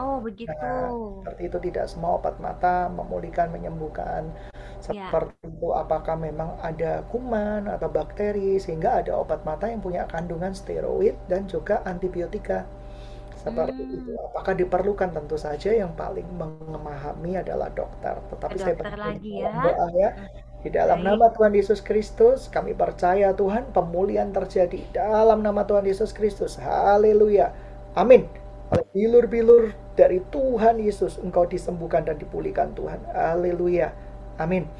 Oh, begitu. Nah, seperti itu tidak semua obat mata memulihkan, menyembuhkan. Ya. Seperti ya. itu apakah memang ada kuman atau bakteri sehingga ada obat mata yang punya kandungan steroid dan juga antibiotika. Seperti hmm. itu. Apakah diperlukan tentu saja yang paling memahami adalah dokter. Tetapi dokter saya lagi ya. Doa ya. Di dalam Baik. nama Tuhan Yesus Kristus, kami percaya Tuhan pemulihan terjadi dalam nama Tuhan Yesus Kristus. Haleluya. Amin oleh bilur-bilur dari Tuhan Yesus engkau disembuhkan dan dipulihkan Tuhan. Haleluya. Amin.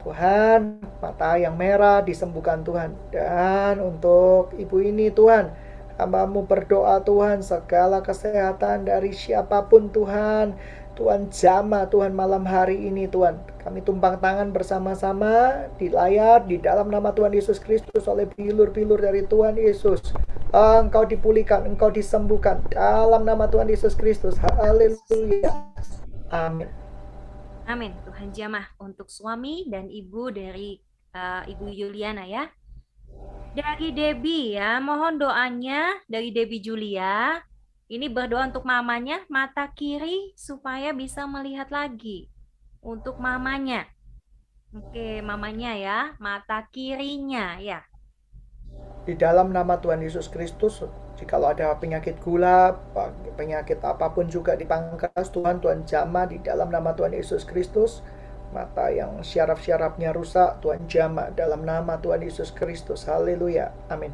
Tuhan, mata yang merah disembuhkan Tuhan. Dan untuk ibu ini Tuhan, hambamu berdoa Tuhan, segala kesehatan dari siapa pun Tuhan, Tuhan jama Tuhan malam hari ini Tuhan. Kami tumpang tangan bersama-sama di layar di dalam nama Tuhan Yesus Kristus oleh bilur-bilur dari Tuhan Yesus. Engkau dipulihkan, engkau disembuhkan dalam nama Tuhan Yesus Kristus. Haleluya. Amin. Amin. Tuhan jamah untuk suami dan ibu dari uh, Ibu Yuliana ya. Dari Debbie ya, mohon doanya dari Debbie Julia. Ini berdoa untuk mamanya mata kiri supaya bisa melihat lagi. Untuk mamanya. Oke, mamanya ya, mata kirinya ya. Di dalam nama Tuhan Yesus Kristus, Jikalau ada penyakit gula, penyakit apa pun juga di pangkas, Tuhan Tuhan jama di dalam nama Tuhan Yesus Kristus. Mata yang syaraf-syarafnya rusak, Tuhan jama dalam nama Tuhan Yesus Kristus. Haleluya. Amin.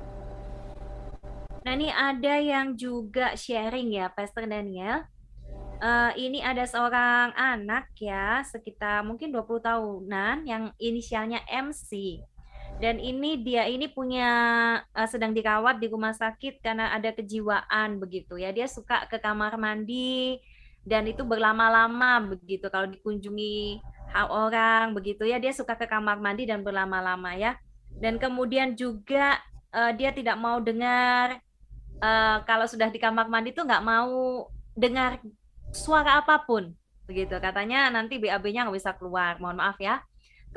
Nah ini ada yang juga sharing ya, Pastor Daniel. Uh, ini ada seorang anak ya, sekitar mungkin 20 tahunan yang inisialnya MC dan ini dia ini punya uh, sedang dirawat di rumah sakit karena ada kejiwaan begitu ya dia suka ke kamar mandi dan itu berlama-lama begitu kalau dikunjungi orang begitu ya dia suka ke kamar mandi dan berlama-lama ya dan kemudian juga uh, dia tidak mau dengar uh, kalau sudah di kamar mandi tuh nggak mau dengar suara apa pun begitu katanya nanti BAB-nya nggak bisa keluar mohon maaf ya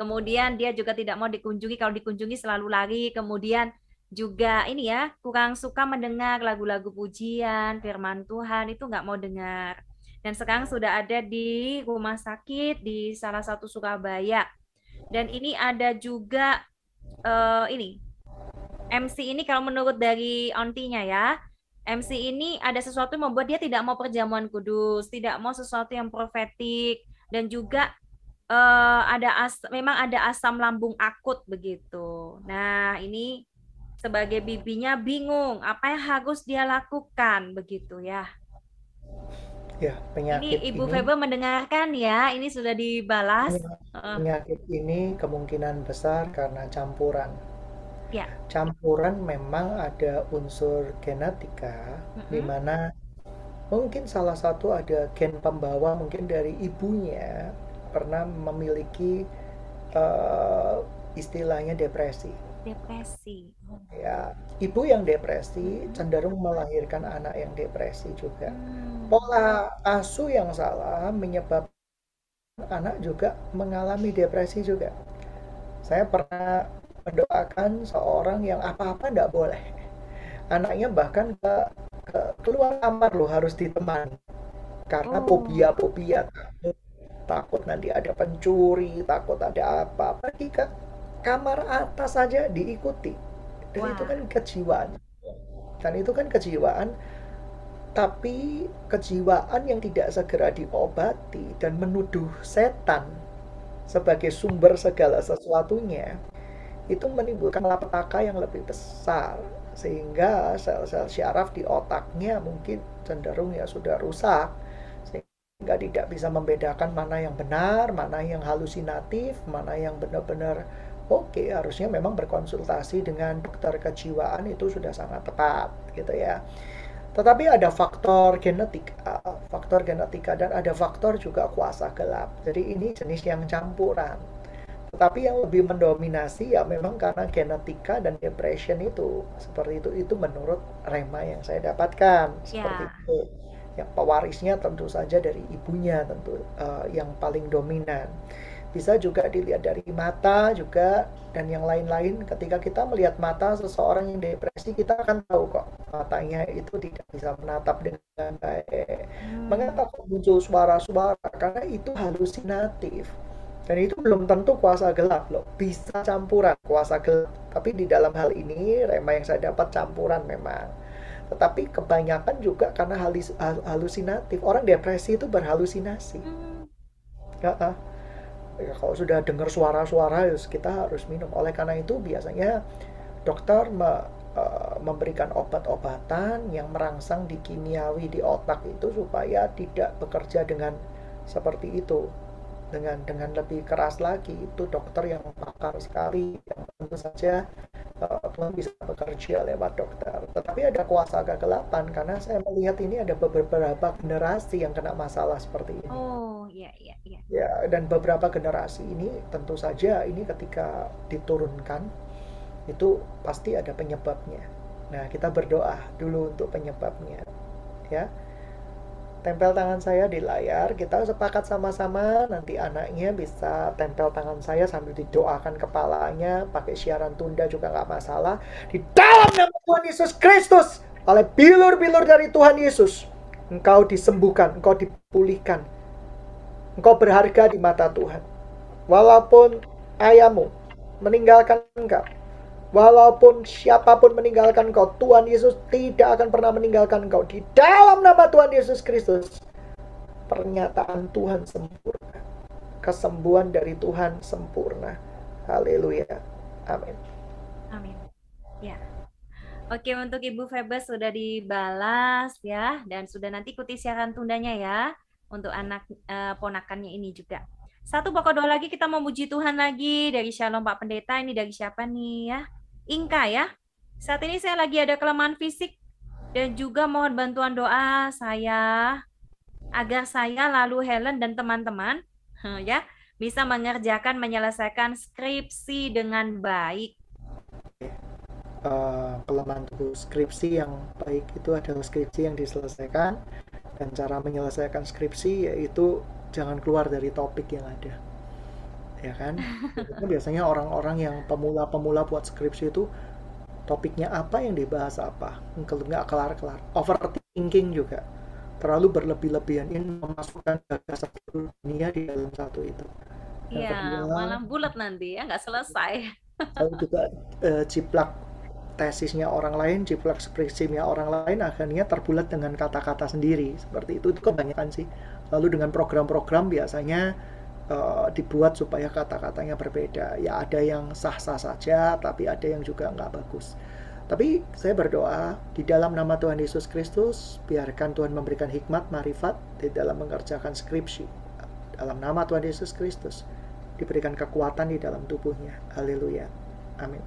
Kemudian dia juga tidak mau dikunjungi, kalau dikunjungi selalu lari. Kemudian juga ini ya, kurang suka mendengar lagu-lagu pujian, firman Tuhan, itu nggak mau dengar. Dan sekarang sudah ada di rumah sakit di salah satu Surabaya. Dan ini ada juga uh, ini, MC ini kalau menurut dari ontinya ya, MC ini ada sesuatu yang membuat dia tidak mau perjamuan kudus, tidak mau sesuatu yang profetik, dan juga uh, ada as memang ada asam lambung akut begitu. Nah, ini sebagai bibinya bingung apa yang harus dia lakukan begitu ya. Ya, penyakit ini Ibu ini, Febe mendengarkan ya, ini sudah dibalas. Penyakit ini kemungkinan besar karena campuran. Ya. Campuran memang ada unsur genetika mm -hmm. di mana mungkin salah satu ada gen pembawa mungkin dari ibunya pernah memiliki uh, istilahnya depresi. Depresi. Ya, ibu yang depresi hmm. cenderung melahirkan anak yang depresi juga. Hmm. Pola asuh yang salah menyebabkan anak juga mengalami depresi juga. Saya pernah mendoakan seorang yang apa-apa tidak boleh. Anaknya bahkan ke, ke keluar kamar loh harus ditemani karena oh takut nanti ada pencuri, takut ada apa. Pergi ke kamar atas saja diikuti. Dan Wah. itu kan kejiwaan. Dan itu kan kejiwaan tapi kejiwaan yang tidak segera diobati dan menuduh setan sebagai sumber segala sesuatunya itu menimbulkan malapetaka yang lebih besar sehingga sel-sel syaraf di otaknya mungkin cenderung ya sudah rusak sehingga tidak bisa membedakan mana yang benar, mana yang halusinatif, mana yang benar-benar oke okay, harusnya memang berkonsultasi dengan dokter kejiwaan itu sudah sangat tepat gitu ya. Tetapi ada faktor genetika, faktor genetika dan ada faktor juga kuasa gelap. Jadi ini jenis yang campuran. Tetapi yang lebih mendominasi ya memang karena genetika dan depression itu seperti itu itu menurut rema yang saya dapatkan seperti yeah. itu. Yang pewarisnya tentu saja dari ibunya tentu uh, yang paling dominan bisa juga dilihat dari mata juga dan yang lain-lain. Ketika kita melihat mata seseorang yang depresi kita akan tahu kok matanya itu tidak bisa menatap dengan baik. Hmm. mengapa kok muncul suara-suara? Karena itu halusinatif. Dan itu belum tentu kuasa gelap loh. Bisa campuran kuasa gelap. Tapi di dalam hal ini rema yang saya dapat campuran memang. Tetapi kebanyakan juga karena halusinatif. Orang depresi itu berhalusinasi. Hmm. ya, ya, kalau sudah dengar suara-suara kita harus minum. Oleh karena itu biasanya dokter me, uh, memberikan obat-obatan yang merangsang di kimiawi di otak itu supaya tidak bekerja dengan seperti itu dengan dengan lebih keras lagi itu dokter yang pakar sekali yang tentu saja uh, Tuhan bisa bekerja lewat dokter. Tetapi ada kuasa kegelapan karena saya melihat ini ada beberapa generasi yang kena masalah seperti ini. Oh iya iya iya. Ya dan beberapa generasi ini tentu saja ini ketika diturunkan itu pasti ada penyebabnya. Nah kita berdoa dulu untuk penyebabnya ya tempel tangan saya di layar kita sepakat sama-sama nanti anaknya bisa tempel tangan saya sambil didoakan kepalanya pakai siaran tunda juga nggak masalah. Di dalam nama Tuhan Yesus Kristus oleh bilur-bilur dari Tuhan Yesus engkau disembuhkan engkau dipulihkan engkau berharga di mata Tuhan. Walaupun ayahmu meninggalkan engkau Walaupun siapa pun meninggalkan engkau, Tuhan Yesus tidak akan pernah meninggalkan engkau. Di dalam nama Tuhan Yesus Kristus, pernyataan Tuhan sempurna. Kesembuhan dari Tuhan sempurna. Haleluya. Amin. Amin. Ya. Oke, untuk Ibu Febes sudah dibalas ya dan sudah nanti ikuti siaran tundanya ya untuk anak uh, ponakannya ini juga. Satu pokok doa lagi kita memuji Tuhan lagi dari Shalom Pak Pendeta ini dari siapa nih ya? Inka ya. Saat ini saya lagi ada kelemahan fisik dan juga mohon bantuan doa saya agar saya lalu Helen dan teman-teman ya bisa mengerjakan menyelesaikan skripsi dengan baik. Uh, kelemahan tubuh skripsi yang baik itu adalah skripsi yang diselesaikan dan cara menyelesaikan skripsi yaitu jangan keluar dari topik yang ada ya kan biasanya orang-orang yang pemula-pemula buat skripsi itu topiknya apa yang dibahas apa nggak kelar-kelar overthinking juga terlalu berlebih-lebihan ini memasukkan gagasan dunia di dalam satu itu Iya, malam bulat nanti ya nggak selesai. Lalu juga ciplak tesisnya orang lain, ciplak skripsinya orang lain, akhirnya terbulat dengan kata-kata sendiri. Seperti itu, itu kebanyakan sih. Lalu dengan program-program biasanya uh, dibuat supaya kata-katanya berbeda. Ya ada yang sah-sah saja, tapi ada yang juga nggak bagus. Tapi saya berdoa di dalam nama Tuhan Yesus Kristus, biarkan Tuhan memberikan hikmat, marifat di dalam mengerjakan skripsi. Dalam nama Tuhan Yesus Kristus, diberikan kekuatan di dalam tubuhnya. Haleluya. Amin.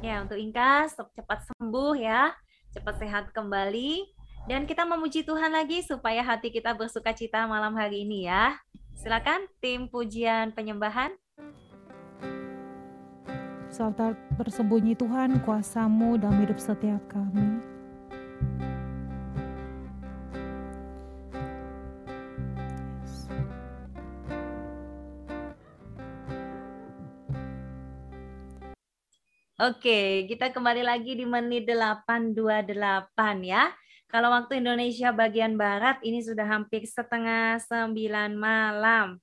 Ya, untuk Inka, cepat sembuh ya. Cepat sehat kembali. Dan kita memuji Tuhan lagi supaya hati kita bersuka cita malam hari ini ya. Silakan tim pujian penyembahan. Serta bersembunyi Tuhan kuasamu dalam hidup setiap kami. Oke, kita kembali lagi di menit 828 ya. Kalau waktu Indonesia bagian Barat ini sudah hampir setengah sembilan malam.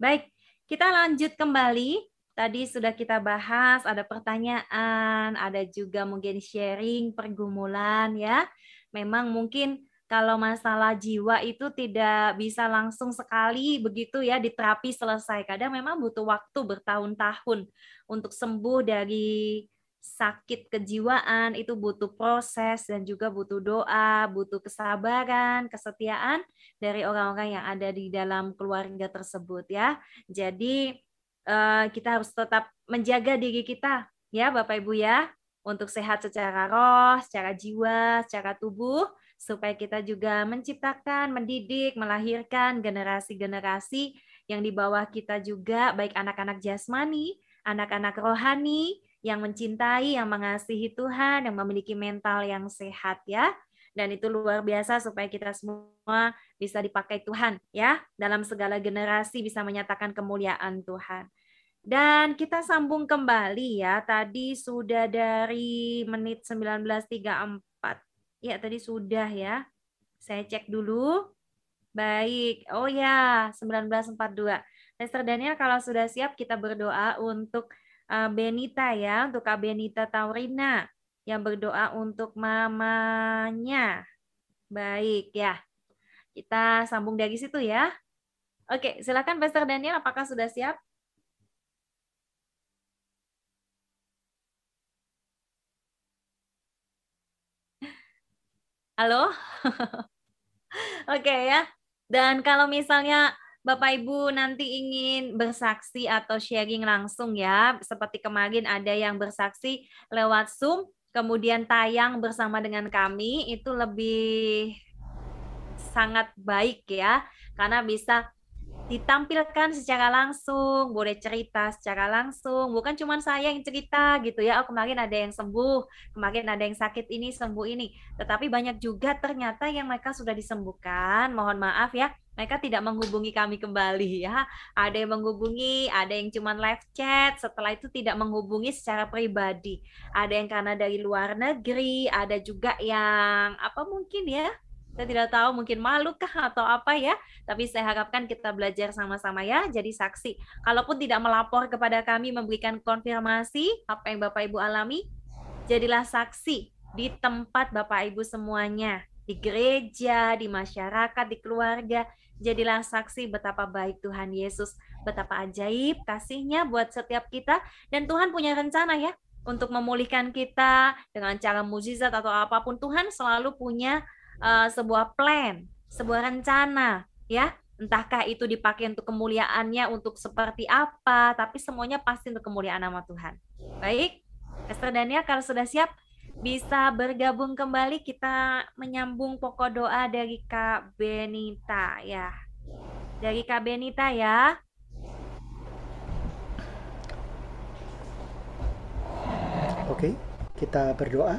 Baik, kita lanjut kembali. Tadi sudah kita bahas, ada pertanyaan, ada juga mungkin sharing, pergumulan ya. Memang mungkin kalau masalah jiwa itu tidak bisa langsung sekali begitu ya di terapi selesai. Kadang memang butuh waktu bertahun-tahun untuk sembuh dari sakit kejiwaan itu butuh proses dan juga butuh doa, butuh kesabaran, kesetiaan dari orang-orang yang ada di dalam keluarga tersebut ya. Jadi eh, kita harus tetap menjaga diri kita ya Bapak Ibu ya untuk sehat secara roh, secara jiwa, secara tubuh supaya kita juga menciptakan, mendidik, melahirkan generasi-generasi yang di bawah kita juga, baik anak-anak jasmani, anak-anak rohani, yang mencintai, yang mengasihi Tuhan, yang memiliki mental yang sehat ya. Dan itu luar biasa supaya kita semua bisa dipakai Tuhan ya, dalam segala generasi bisa menyatakan kemuliaan Tuhan. Dan kita sambung kembali ya, tadi sudah dari menit 1934 Ya, tadi sudah ya. Saya cek dulu. Baik. Oh ya, 1942. Lester Daniel kalau sudah siap kita berdoa untuk Benita ya, untuk Kak Benita Taurina yang berdoa untuk mamanya. Baik ya. Kita sambung dari situ ya. Oke, silakan Pastor Daniel apakah sudah siap? Halo? (laughs) Oke ya. Dan kalau misalnya Bapak Ibu nanti ingin bersaksi atau sharing langsung ya, seperti kemarin ada yang bersaksi lewat Zoom, kemudian tayang bersama dengan kami, itu lebih sangat baik ya, karena bisa ditampilkan secara langsung, boleh cerita secara langsung, bukan cuma saya yang cerita gitu ya, oh kemarin ada yang sembuh, kemarin ada yang sakit ini, sembuh ini, tetapi banyak juga ternyata yang mereka sudah disembuhkan, mohon maaf ya, mereka tidak menghubungi kami kembali ya, ada yang menghubungi, ada yang cuma live chat, setelah itu tidak menghubungi secara pribadi, ada yang karena dari luar negeri, ada juga yang apa mungkin ya, saya tidak tahu mungkin malu kah atau apa ya, tapi saya harapkan kita belajar sama-sama ya, jadi saksi. Kalaupun tidak melapor kepada kami memberikan konfirmasi apa yang Bapak Ibu alami, jadilah saksi di tempat Bapak Ibu semuanya, di gereja, di masyarakat, di keluarga, jadilah saksi betapa baik Tuhan Yesus, betapa ajaib kasihnya buat setiap kita, dan Tuhan punya rencana ya, untuk memulihkan kita dengan cara mujizat atau apa pun Tuhan selalu punya uh, sebuah plan, sebuah rencana, ya. Entahkah itu dipakai untuk kemuliaannya, untuk seperti apa, tapi semuanya pasti untuk kemuliaan nama Tuhan. Baik, Esther Daniel kalau sudah siap, bisa bergabung kembali kita menyambung pokok doa dari Kak Benita ya. Dari Kak Benita ya. Oke, kita berdoa.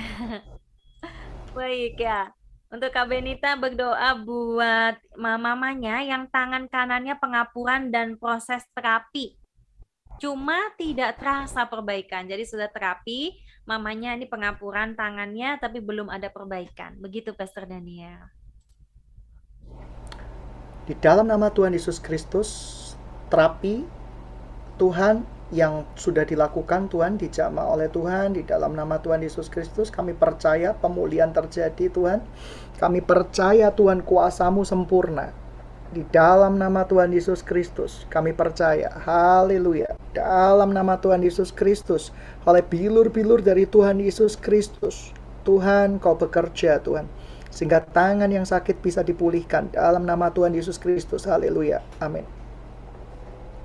(laughs) Baik ya. Untuk Kak Benita berdoa buat mamanya yang tangan kanannya pengapuran dan proses terapi. Cuma tidak terasa perbaikan. Jadi sudah terapi, mamanya ini pengapuran tangannya tapi belum ada perbaikan. Begitu Pastor Daniel. Di dalam nama Tuhan Yesus Kristus, terapi Tuhan yang sudah dilakukan Tuhan dijamah oleh Tuhan di dalam nama Tuhan Yesus Kristus kami percaya pemulihan terjadi Tuhan kami percaya Tuhan kuasamu sempurna di dalam nama Tuhan Yesus Kristus kami percaya. Haleluya. Dalam nama Tuhan Yesus Kristus oleh bilur-bilur dari Tuhan Yesus Kristus. Tuhan kau bekerja Tuhan. Sehingga tangan yang sakit bisa dipulihkan. Dalam nama Tuhan Yesus Kristus haleluya. Amin.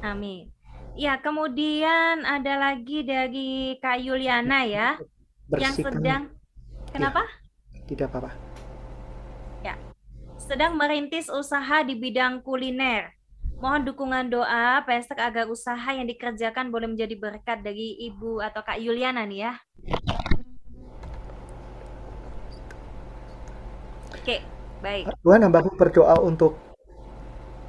Amin. Ya, kemudian ada lagi dari Kak Yuliana ya, yang sedang kenapa? Ya, tidak apa-apa. Sedang merintis usaha di bidang kuliner. Mohon dukungan doa Pesek agar usaha yang dikerjakan boleh menjadi berkat dari Ibu atau Kak Yuliana nih ya. Oke, baik. Tuhan hambaku berdoa untuk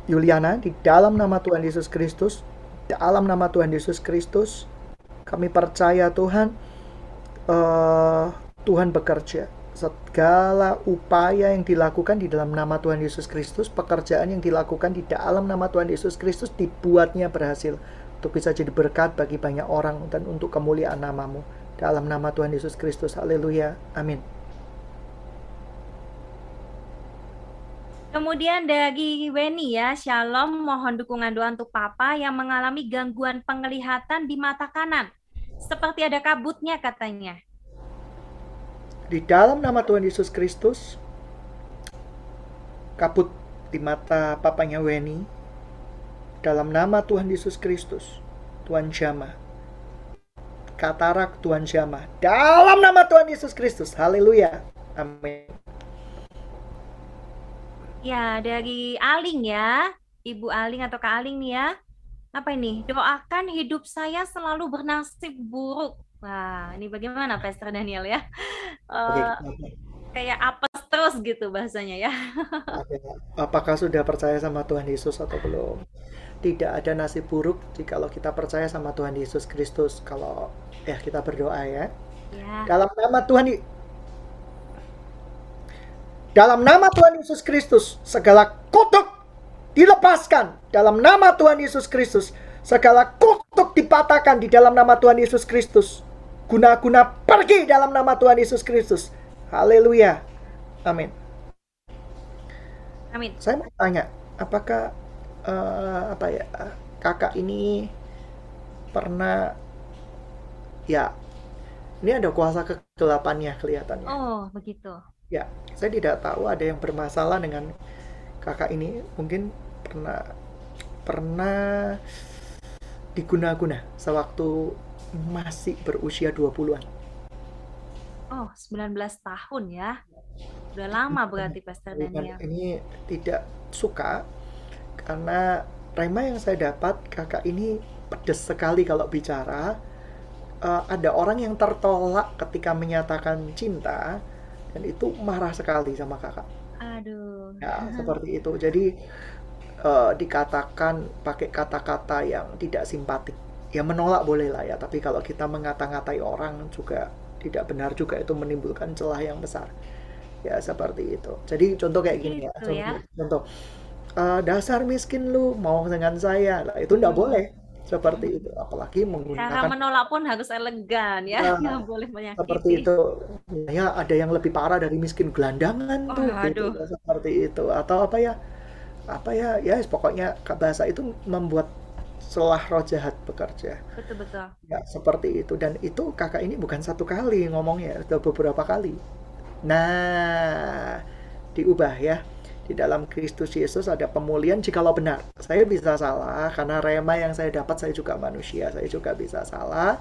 Yuliana di dalam nama Tuhan Yesus Kristus dalam nama Tuhan Yesus Kristus, kami percaya Tuhan, uh, Tuhan bekerja. Segala upaya yang dilakukan di dalam nama Tuhan Yesus Kristus, pekerjaan yang dilakukan di dalam nama Tuhan Yesus Kristus dibuatnya berhasil untuk bisa jadi berkat bagi banyak orang dan untuk kemuliaan namamu. Dalam nama Tuhan Yesus Kristus, haleluya, amin. Kemudian dari Weni ya, Shalom, mohon dukungan doa untuk Papa yang mengalami gangguan penglihatan di mata kanan. Seperti ada kabutnya katanya. Di dalam nama Tuhan Yesus Kristus, kabut di mata papanya Weni, dalam nama Tuhan Yesus Kristus, Tuhan Jama, katarak Tuhan Jama, dalam nama Tuhan Yesus Kristus, haleluya, amin. Ya, dari Aling ya. Ibu Aling atau Kak Aling nih ya. Apa ini? Doakan hidup saya selalu bernasib buruk. Wah, ini bagaimana Pastor Daniel ya? Uh, kayak apa terus gitu bahasanya ya. Apakah sudah percaya sama Tuhan Yesus atau belum? Tidak ada nasib buruk jika kita percaya sama Tuhan Yesus Kristus. Kalau ya kita berdoa ya. ya. Dalam nama Tuhan dalam nama Tuhan Yesus Kristus, segala kutuk dilepaskan. Dalam nama Tuhan Yesus Kristus, segala kutuk dipatahkan di dalam nama Tuhan Yesus Kristus. Guna-guna pergi dalam nama Tuhan Yesus Kristus. Haleluya. Amin. Amin. Saya mau tanya, apakah uh, apa ya kakak ini pernah ya ini ada kuasa kegelapannya kelihatannya. Oh, begitu. Ya, saya tidak tahu ada yang bermasalah dengan kakak ini. Mungkin pernah pernah diguna-guna sewaktu masih berusia 20-an. Oh, 19 tahun ya. Udah lama berarti Pastor Daniel. Ini tidak suka karena rema yang saya dapat kakak ini pedes sekali kalau bicara. Uh, ada orang yang tertolak ketika menyatakan cinta, dan itu marah sekali sama kakak. Aduh. Ya (laughs) seperti itu. Jadi uh, dikatakan pakai kata-kata yang tidak simpatik. Ya menolak boleh lah ya, tapi kalau kita mengata-ngatai orang juga tidak benar juga itu menimbulkan celah yang besar. Ya seperti itu. Jadi contoh kayak gini ya. gitu ya. Contoh, contoh uh, dasar miskin lu mau dengan saya, lah itu tidak hmm. boleh seperti itu apalagi menggunakan cara menolak pun harus elegan ya nah, nggak boleh menyakiti seperti itu ya ada yang lebih parah dari miskin gelandangan oh, tuh gitu, seperti itu atau apa ya apa ya ya pokoknya bahasa itu membuat selah roh jahat bekerja betul betul ya seperti itu dan itu kakak ini bukan satu kali ngomongnya sudah beberapa kali nah diubah ya di dalam Kristus Yesus ada pemulihan jikalau benar. Saya bisa salah karena rema yang saya dapat saya juga manusia, saya juga bisa salah.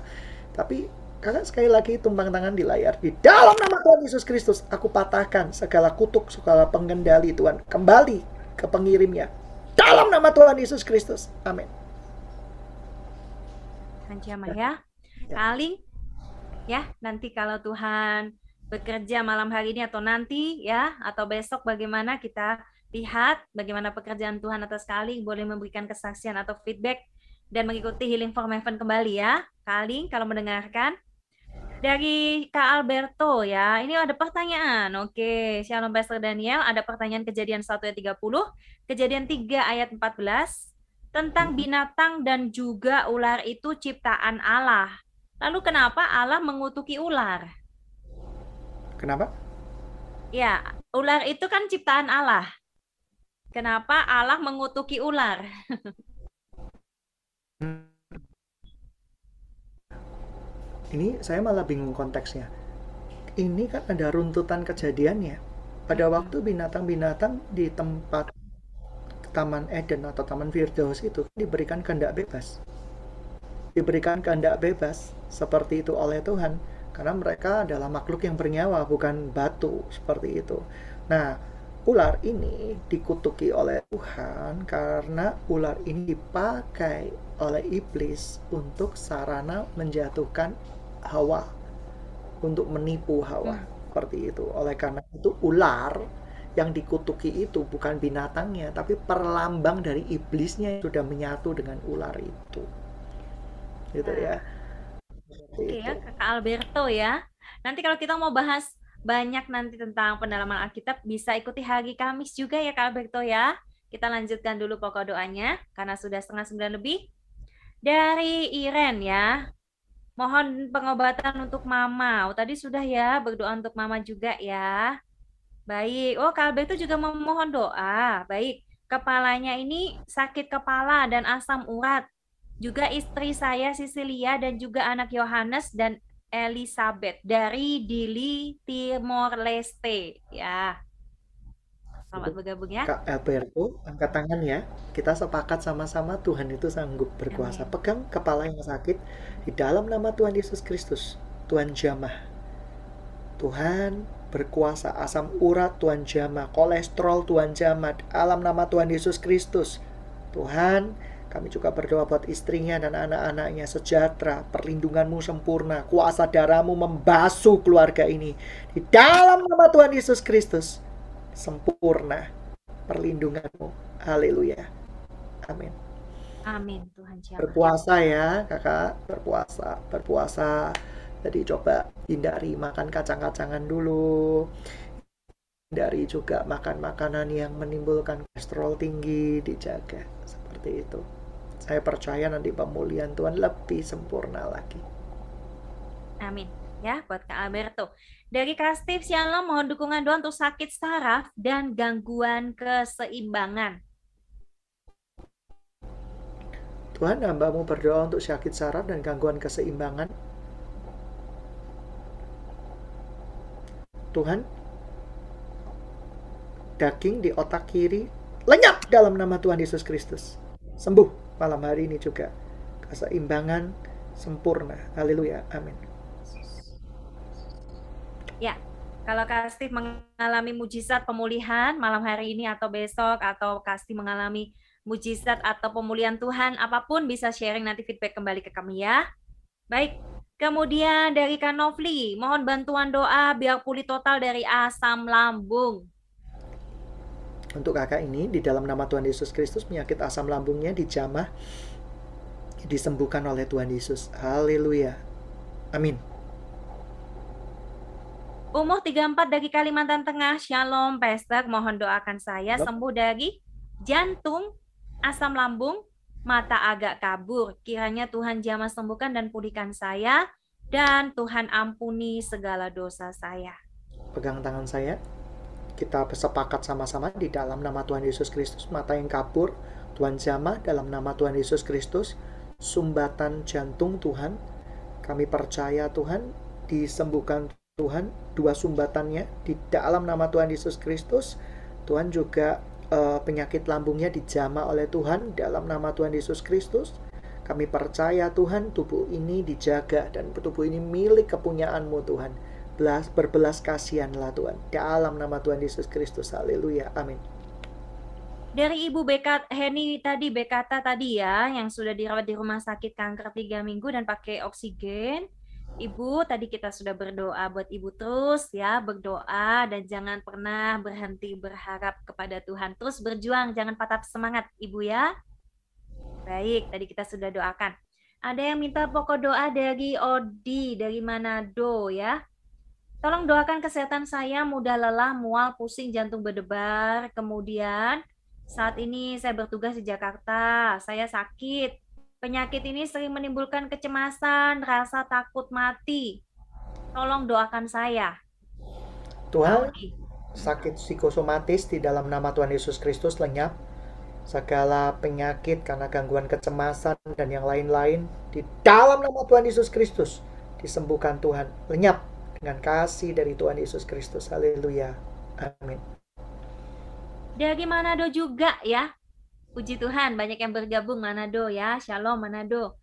Tapi kakak sekali lagi tumpang tangan di layar di dalam nama Tuhan Yesus Kristus aku patahkan segala kutuk, segala pengendali Tuhan kembali ke pengirimnya dalam nama Tuhan Yesus Kristus. Amin. Hancama ya. Kaling ya nanti kalau Tuhan bekerja malam hari ini atau nanti ya atau besok bagaimana kita lihat bagaimana pekerjaan Tuhan atas kali boleh memberikan kesaksian atau feedback dan mengikuti Healing for Heaven kembali ya. Kaling kalau mendengarkan dari Kak Alberto ya. Ini ada pertanyaan. Oke, Shalom Pastor Daniel, ada pertanyaan kejadian 1 ayat 30, kejadian 3 ayat 14 tentang hmm. binatang dan juga ular itu ciptaan Allah. Lalu kenapa Allah mengutuki ular? Kenapa? Ya, ular itu kan ciptaan Allah. Kenapa Allah mengutuki ular? (laughs) Ini saya malah bingung konteksnya. Ini kan ada runtutan kejadiannya. Pada waktu binatang-binatang di tempat Taman Eden atau Taman Firdaus itu diberikan kehendak bebas. Diberikan kehendak bebas seperti itu oleh Tuhan karena mereka adalah makhluk yang bernyawa bukan batu seperti itu. Nah, ular ini dikutuki oleh Tuhan karena ular ini dipakai oleh iblis untuk sarana menjatuhkan Hawa untuk menipu Hawa hmm. seperti itu. Oleh karena itu ular yang dikutuki itu bukan binatangnya tapi perlambang dari iblisnya yang sudah menyatu dengan ular itu. Gitu ya. Oke ya, Kakak Alberto ya. Nanti kalau kita mau bahas banyak nanti tentang pendalaman Alkitab, bisa ikuti hari Kamis juga ya Kak Alberto ya. Kita lanjutkan dulu pokok doanya, karena sudah setengah sembilan lebih. Dari Iren ya, mohon pengobatan untuk Mama. Oh, tadi sudah ya, berdoa untuk Mama juga ya. Baik. Oh, Albert itu juga memohon doa. Baik. Kepalanya ini sakit kepala dan asam urat. Juga istri saya Sisilia dan juga anak Yohanes dan Elizabeth dari Dili Timor Leste. Ya. Selamat bergabung ya. Kak Alberto, angkat tangan ya. Kita sepakat sama-sama Tuhan itu sanggup berkuasa. Amin. Pegang kepala yang sakit di dalam nama Tuhan Yesus Kristus. Tuhan jamah. Tuhan berkuasa asam urat Tuhan jamah, kolesterol Tuhan jamah, alam nama Tuhan Yesus Kristus. Tuhan, kami juga berdoa buat istrinya dan anak-anaknya sejahtera, perlindunganmu sempurna, kuasa darahmu membasuh keluarga ini. Di dalam nama Tuhan Yesus Kristus, sempurna perlindunganmu. Haleluya. Amin. Amin Tuhan. Berpuasa ya kakak, berpuasa, berpuasa. Jadi coba hindari makan kacang-kacangan dulu. Hindari juga makan makanan yang menimbulkan kolesterol tinggi, dijaga seperti itu. Saya percaya nanti pemulihan Tuhan lebih sempurna lagi. Amin. Ya, buat Kak Alberto. Dari Kak Steve Shalom mohon dukungan doa untuk sakit saraf dan gangguan keseimbangan. Tuhan, hambamu berdoa untuk sakit saraf dan gangguan keseimbangan. Tuhan, daging di otak kiri lenyap dalam nama Tuhan Yesus Kristus. Sembuh malam hari ini juga. Keseimbangan sempurna. Haleluya. Amin. Ya, kalau Kak Steve mengalami mujizat pemulihan malam hari ini atau besok atau Kak Steve mengalami mujizat atau pemulihan Tuhan apa pun bisa sharing nanti feedback kembali ke kami ya. Baik, kemudian dari Kak Novli, mohon bantuan doa biar pulih total dari asam lambung. Untuk kakak ini di dalam nama Tuhan Yesus Kristus penyakit asam lambungnya dijamah disembuhkan oleh Tuhan Yesus. Haleluya. Amin. Umur 34 dari Kalimantan Tengah, Shalom Pastor, mohon doakan saya sembuh dari jantung, asam lambung, mata agak kabur. Kiranya Tuhan jamah sembuhkan dan pulihkan saya, dan Tuhan ampuni segala dosa saya. Pegang tangan saya, kita sepakat sama-sama di dalam nama Tuhan Yesus Kristus, mata yang kabur, Tuhan jamah dalam nama Tuhan Yesus Kristus, sumbatan jantung Tuhan, kami percaya Tuhan disembuhkan Tuhan. Dua sumbatannya di dalam nama Tuhan Yesus Kristus. Tuhan juga uh, penyakit lambungnya dijama oleh Tuhan dalam nama Tuhan Yesus Kristus. Kami percaya Tuhan tubuh ini dijaga dan tubuh ini milik kepunyaanmu Tuhan. Belas berbelas kasihanlah Tuhan dalam nama Tuhan Yesus Kristus. Haleluya. Amin. Dari Ibu Bekat Heni tadi Bekata tadi ya yang sudah dirawat di rumah sakit kanker tiga minggu dan pakai oksigen Ibu, tadi kita sudah berdoa buat Ibu terus ya, berdoa dan jangan pernah berhenti berharap kepada Tuhan. Terus berjuang, jangan patah semangat Ibu ya. Baik, tadi kita sudah doakan. Ada yang minta pokok doa dari Odi, dari Manado ya. Tolong doakan kesehatan saya, mudah lelah, mual, pusing, jantung berdebar. Kemudian saat ini saya bertugas di Jakarta, saya sakit, Penyakit ini sering menimbulkan kecemasan, rasa takut mati. Tolong doakan saya. Tuhan, sakit psikosomatis di dalam nama Tuhan Yesus Kristus lenyap. Segala penyakit karena gangguan kecemasan dan yang lain-lain di dalam nama Tuhan Yesus Kristus disembuhkan Tuhan. Lenyap dengan kasih dari Tuhan Yesus Kristus. Haleluya. Amin. Dari Manado juga ya, Puji Tuhan, banyak yang bergabung. Manado ya. Shalom Manado.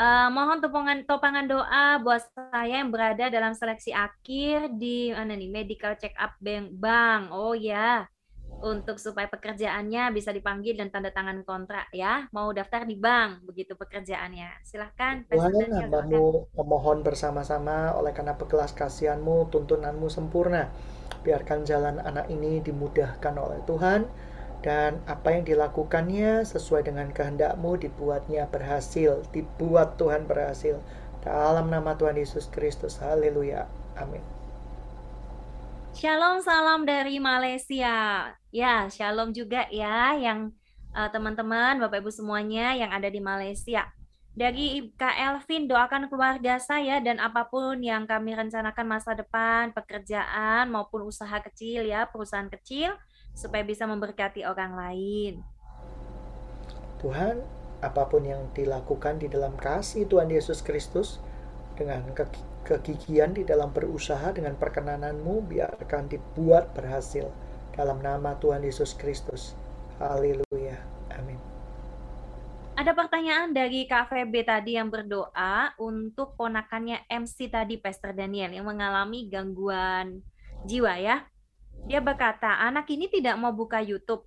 Uh, mohon topangan topangan doa buat saya yang berada dalam seleksi akhir di mana nih? Medical check up bank bang. Oh ya untuk supaya pekerjaannya bisa dipanggil dan tanda tangan kontrak ya. Mau daftar di bank begitu pekerjaannya. Silahkan Tuhan hambamu memohon bersama-sama oleh karena bekelas kasihanmu tuntunanmu sempurna. Biarkan jalan anak ini dimudahkan oleh Tuhan dan apa yang dilakukannya sesuai dengan kehendakmu dibuatnya berhasil, dibuat Tuhan berhasil. Dalam nama Tuhan Yesus Kristus, haleluya, amin. Shalom, salam dari Malaysia. Ya, shalom juga ya yang eh, teman-teman, Bapak Ibu semuanya yang ada di Malaysia. Dari Kak Elvin, doakan keluarga saya dan apa pun yang kami rencanakan masa depan, pekerjaan maupun usaha kecil ya, perusahaan kecil, supaya bisa memberkati orang lain. Tuhan, apa pun yang dilakukan di dalam kasih Tuhan Yesus Kristus, dengan kegigihan di dalam berusaha dengan perkenananmu, biarkan dibuat berhasil dalam nama Tuhan Yesus Kristus. Haleluya. Amin. Ada pertanyaan dari Kak Febe tadi yang berdoa untuk ponakannya MC tadi, Pastor Daniel, yang mengalami gangguan jiwa ya. Dia berkata, anak ini tidak mau buka YouTube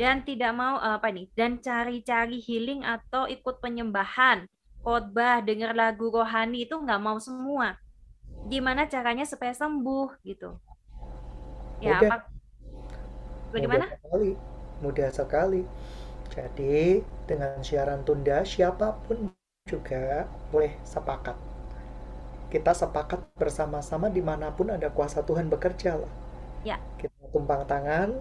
dan tidak mau eh, apa nih, dan cari-cari healing atau ikut penyembahan, khotbah, dengar lagu rohani itu nggak mau semua. Gimana caranya supaya sembuh gitu? Ya, Mudah. apa? Bagaimana? Mudah sekali. Mudah sekali jadi dengan siaran tunda siapa pun juga boleh sepakat. Kita sepakat bersama-sama di mana pun ada kuasa Tuhan bekerja lah. Ya. Kita tumpang tangan,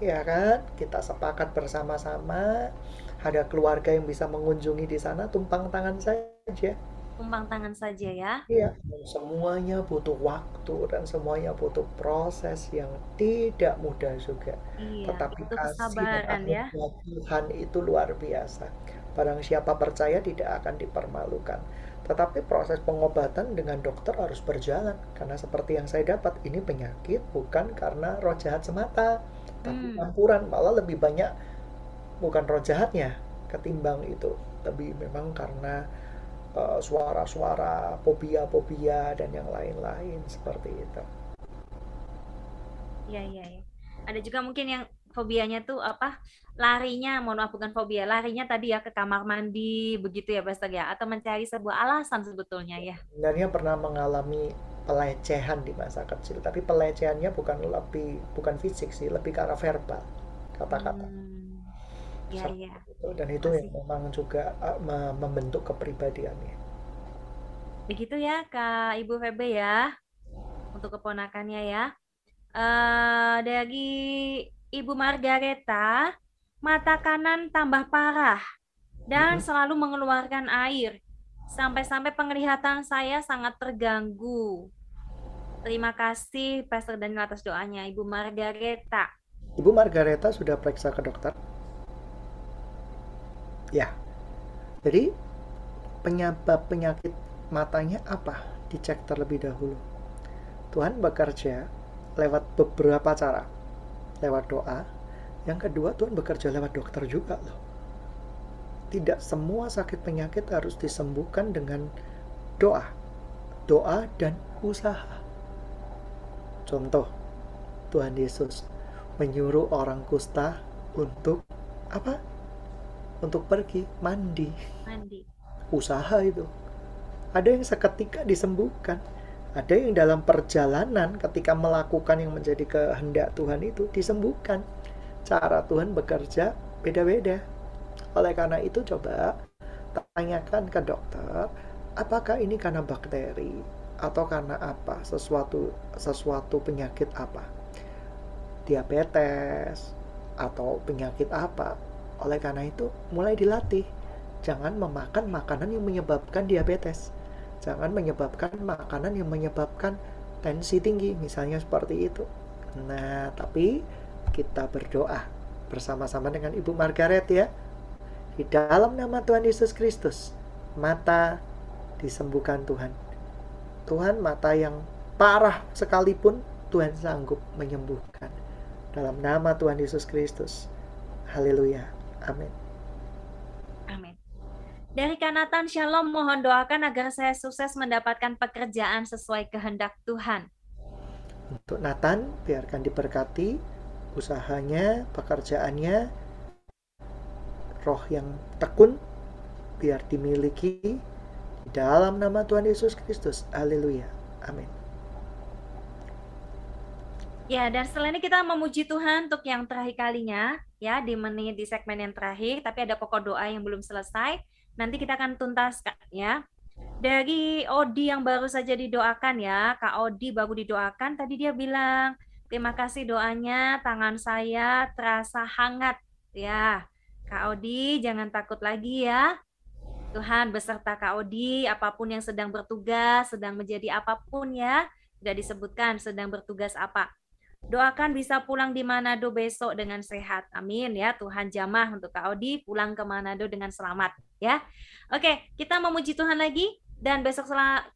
ya kan? Kita sepakat bersama-sama. Ada keluarga yang bisa mengunjungi di sana, tumpang tangan saja tumpang tangan saja ya. Iya, semuanya butuh waktu dan semuanya butuh proses yang tidak mudah juga. Iya, Tetapi kasih dan ya. Tuhan itu luar biasa. Barang siapa percaya tidak akan dipermalukan. Tetapi proses pengobatan dengan dokter harus berjalan karena seperti yang saya dapat ini penyakit bukan karena roh jahat semata, tapi hmm. campuran malah lebih banyak bukan roh jahatnya ketimbang itu, tapi memang karena Eh, suara-suara, uh, fobia-fobia dan yang lain-lain seperti itu. Iya, iya, ya. Ada juga mungkin yang fobianya tuh apa? Larinya, mohon maaf bukan fobia, larinya tadi ya ke kamar mandi begitu ya Pastor ya atau mencari sebuah alasan sebetulnya ya. Sebenarnya pernah mengalami pelecehan di masa kecil, tapi pelecehannya bukan lebih bukan fisik sih, lebih ke arah verbal, kata-kata. Hmm ya, ya. Itu. dan itu Masih. yang memang juga uh, membentuk kepribadiannya begitu ya kak ibu Febe ya untuk keponakannya ya uh, dari ibu Margareta mata kanan tambah parah dan selalu mengeluarkan air sampai-sampai penglihatan saya sangat terganggu Terima kasih Pastor Daniel atas doanya Ibu Margareta. Ibu Margareta sudah periksa ke dokter? Ya. Jadi penyebab penyakit matanya apa? Dicek terlebih dahulu. Tuhan bekerja lewat beberapa cara. Lewat doa. Yang kedua, Tuhan bekerja lewat dokter juga loh. Tidak semua sakit penyakit harus disembuhkan dengan doa. Doa dan usaha. Contoh, Tuhan Yesus menyuruh orang kusta untuk apa? untuk pergi mandi. Mandi. Usaha itu. Ada yang seketika disembuhkan. Ada yang dalam perjalanan ketika melakukan yang menjadi kehendak Tuhan itu disembuhkan. Cara Tuhan bekerja beda-beda. Oleh karena itu coba tanyakan ke dokter, apakah ini karena bakteri atau karena apa? Sesuatu sesuatu penyakit apa? Diabetes atau penyakit apa? Oleh karena itu, mulai dilatih. Jangan memakan makanan yang menyebabkan diabetes. Jangan menyebabkan makanan yang menyebabkan tensi tinggi, misalnya seperti itu. Nah, tapi kita berdoa bersama-sama dengan Ibu Margaret ya. Di dalam nama Tuhan Yesus Kristus, mata disembuhkan Tuhan. Tuhan mata yang parah sekalipun Tuhan sanggup menyembuhkan. Dalam nama Tuhan Yesus Kristus. Haleluya. Amin. Dari Kanatan Shalom, mohon doakan agar saya sukses mendapatkan pekerjaan sesuai kehendak Tuhan. Untuk Nathan, biarkan diberkati usahanya, pekerjaannya, roh yang tekun, biar dimiliki di dalam nama Tuhan Yesus Kristus. Haleluya. Amin. Ya, dan setelah ini kita memuji Tuhan untuk yang terakhir kalinya ya di menit di segmen yang terakhir, tapi ada pokok doa yang belum selesai. Nanti kita akan tuntaskan ya. Dari Odi yang baru saja didoakan ya, Kak Odi baru didoakan, tadi dia bilang, terima kasih doanya, tangan saya terasa hangat ya. Kak Odi jangan takut lagi ya. Tuhan beserta Kak Odi, apa pun yang sedang bertugas, sedang menjadi apa pun ya, tidak disebutkan sedang bertugas apa. Doakan bisa pulang di Manado besok dengan sehat. Amin ya. Tuhan jamah untuk Kak Odi pulang ke Manado dengan selamat ya. Oke, kita memuji Tuhan lagi dan besok